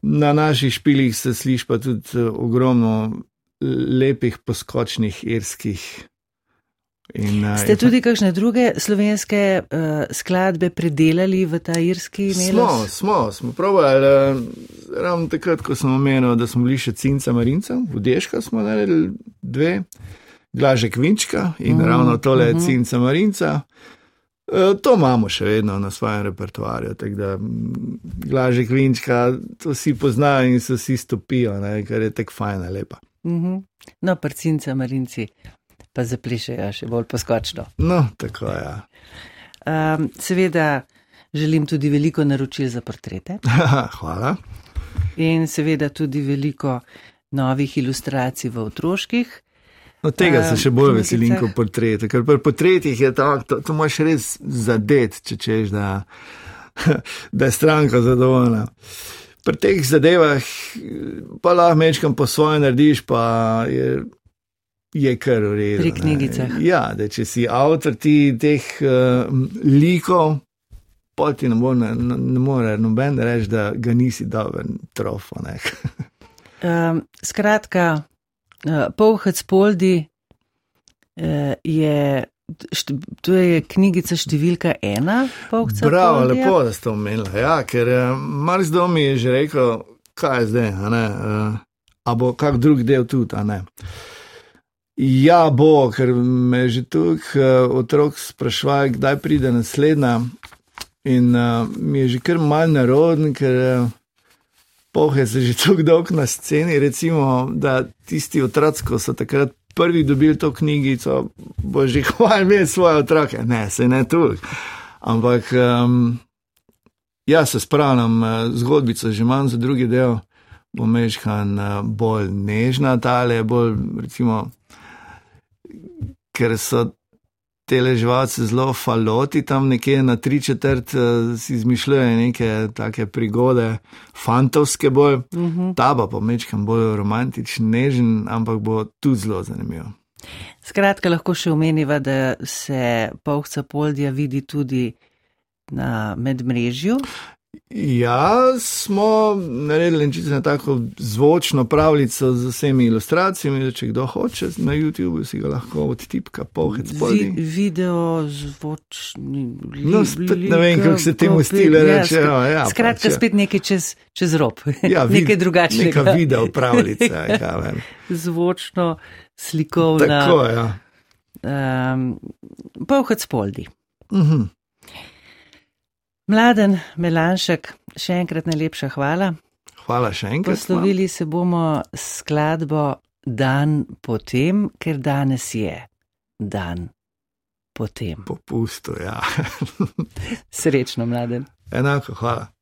na naših špilih se sliši pa tudi eh, ogromno lepih poskočnih irskih. In, eh, Ste in tudi kakšne druge slovenske uh, skladbe predelali v ta irski Smo, melos? smo, smo probali. eh, Ravno takrat, ko sem omenil, da smo bili še cinca marinca, v Deška smo naredili dve, Glažek Vinčka in Mm, mm, ravno tole mhm. mm. cinca marinca. Eh, To imamo še vedno na svojem repertoarju. tako Da, mm, Glažek Vinčka, to vsi poznajo in se vsi stopijo, ne, ker je tako fajna, lepa. Uh -huh. No, prcinca marinci pa zaplišejo še bolj poskočno. No, tako je. Ja. Um, seveda želim tudi veliko naročil za portrete Hvala. in seveda tudi veliko novih ilustracij v otroških. No, tega se Eh, še bolj veselim kot portrete, ker pri portretih je tako, to, to moš res zadet, če češ, da, da je stranka zadovoljna. Pri teh zadevah pa lahko mečkam po svoje narediš, pa je, je kar v redu. Pri ne. knjigicah. Ja, da če si avtor ti teh uh, likov, pa ti ne, bo, ne, ne more noben reči, da ga nisi dober trofo. ne. Um, skratka, uh, Povhec Poldi uh, je to je knjigica številka ena, Pavkca. Bravo, Poldija. lepo, da ste omenili. Ja, ker uh, marsikdo mi je že rekel, kaj je zdaj, a ne. A bo kak drug del tudi, a ne. Ja, bo, ker me že tukaj otrok sprašuje, kdaj pride naslednja. In uh, mi je že kar mal naroden, ker uh, pohe se že tako dolgo na sceni, recimo, da tisti otroci, ko so takrat prvi dobili to knjigico, bo že hvala imeti svoje otroke. Ne, se ne tu. Ampak um, jaz se spravljam, uh, zgodbico že imam za drugi del, bom meškan uh, bolj nežna, tale bolj, recimo, ker so te ležvalce zelo faloti, tam nekje na tri četrt uh, si izmišljajo neke take prigode, fantovske bolj, uh -huh. ta pa pomečkam bolj romantičen, nežen, ampak bo tudi zelo zanimiv. Skratka, lahko še omeniva, da se Pavkca Poldija vidi tudi na medmrežju. Ja, smo naredili čisto tako zvočno pravljico z vsemi ilustracijami, da če kdo hoče na YouTubu, si ga lahko odtipka, pohec Vi, podi. video, zvočni. No, spet ne vem, kako se temu stile reče. Ja, ja, Skratka, pač, ja. spet nekaj čez, čez rob. Ja, vid- nekaj drugačnega. Neka video pravljica, ja, vem. Zvočno, slikovna. Tako, ja. Um, Pavkec Poldi. Mhm. Mladen Melanšek, še enkrat najlepša hvala. Hvala še enkrat. Poslovili se bomo s skladbo Dan potem, ker danes je dan potem. Popusto, ja. Srečno, mladen. Enako, hvala.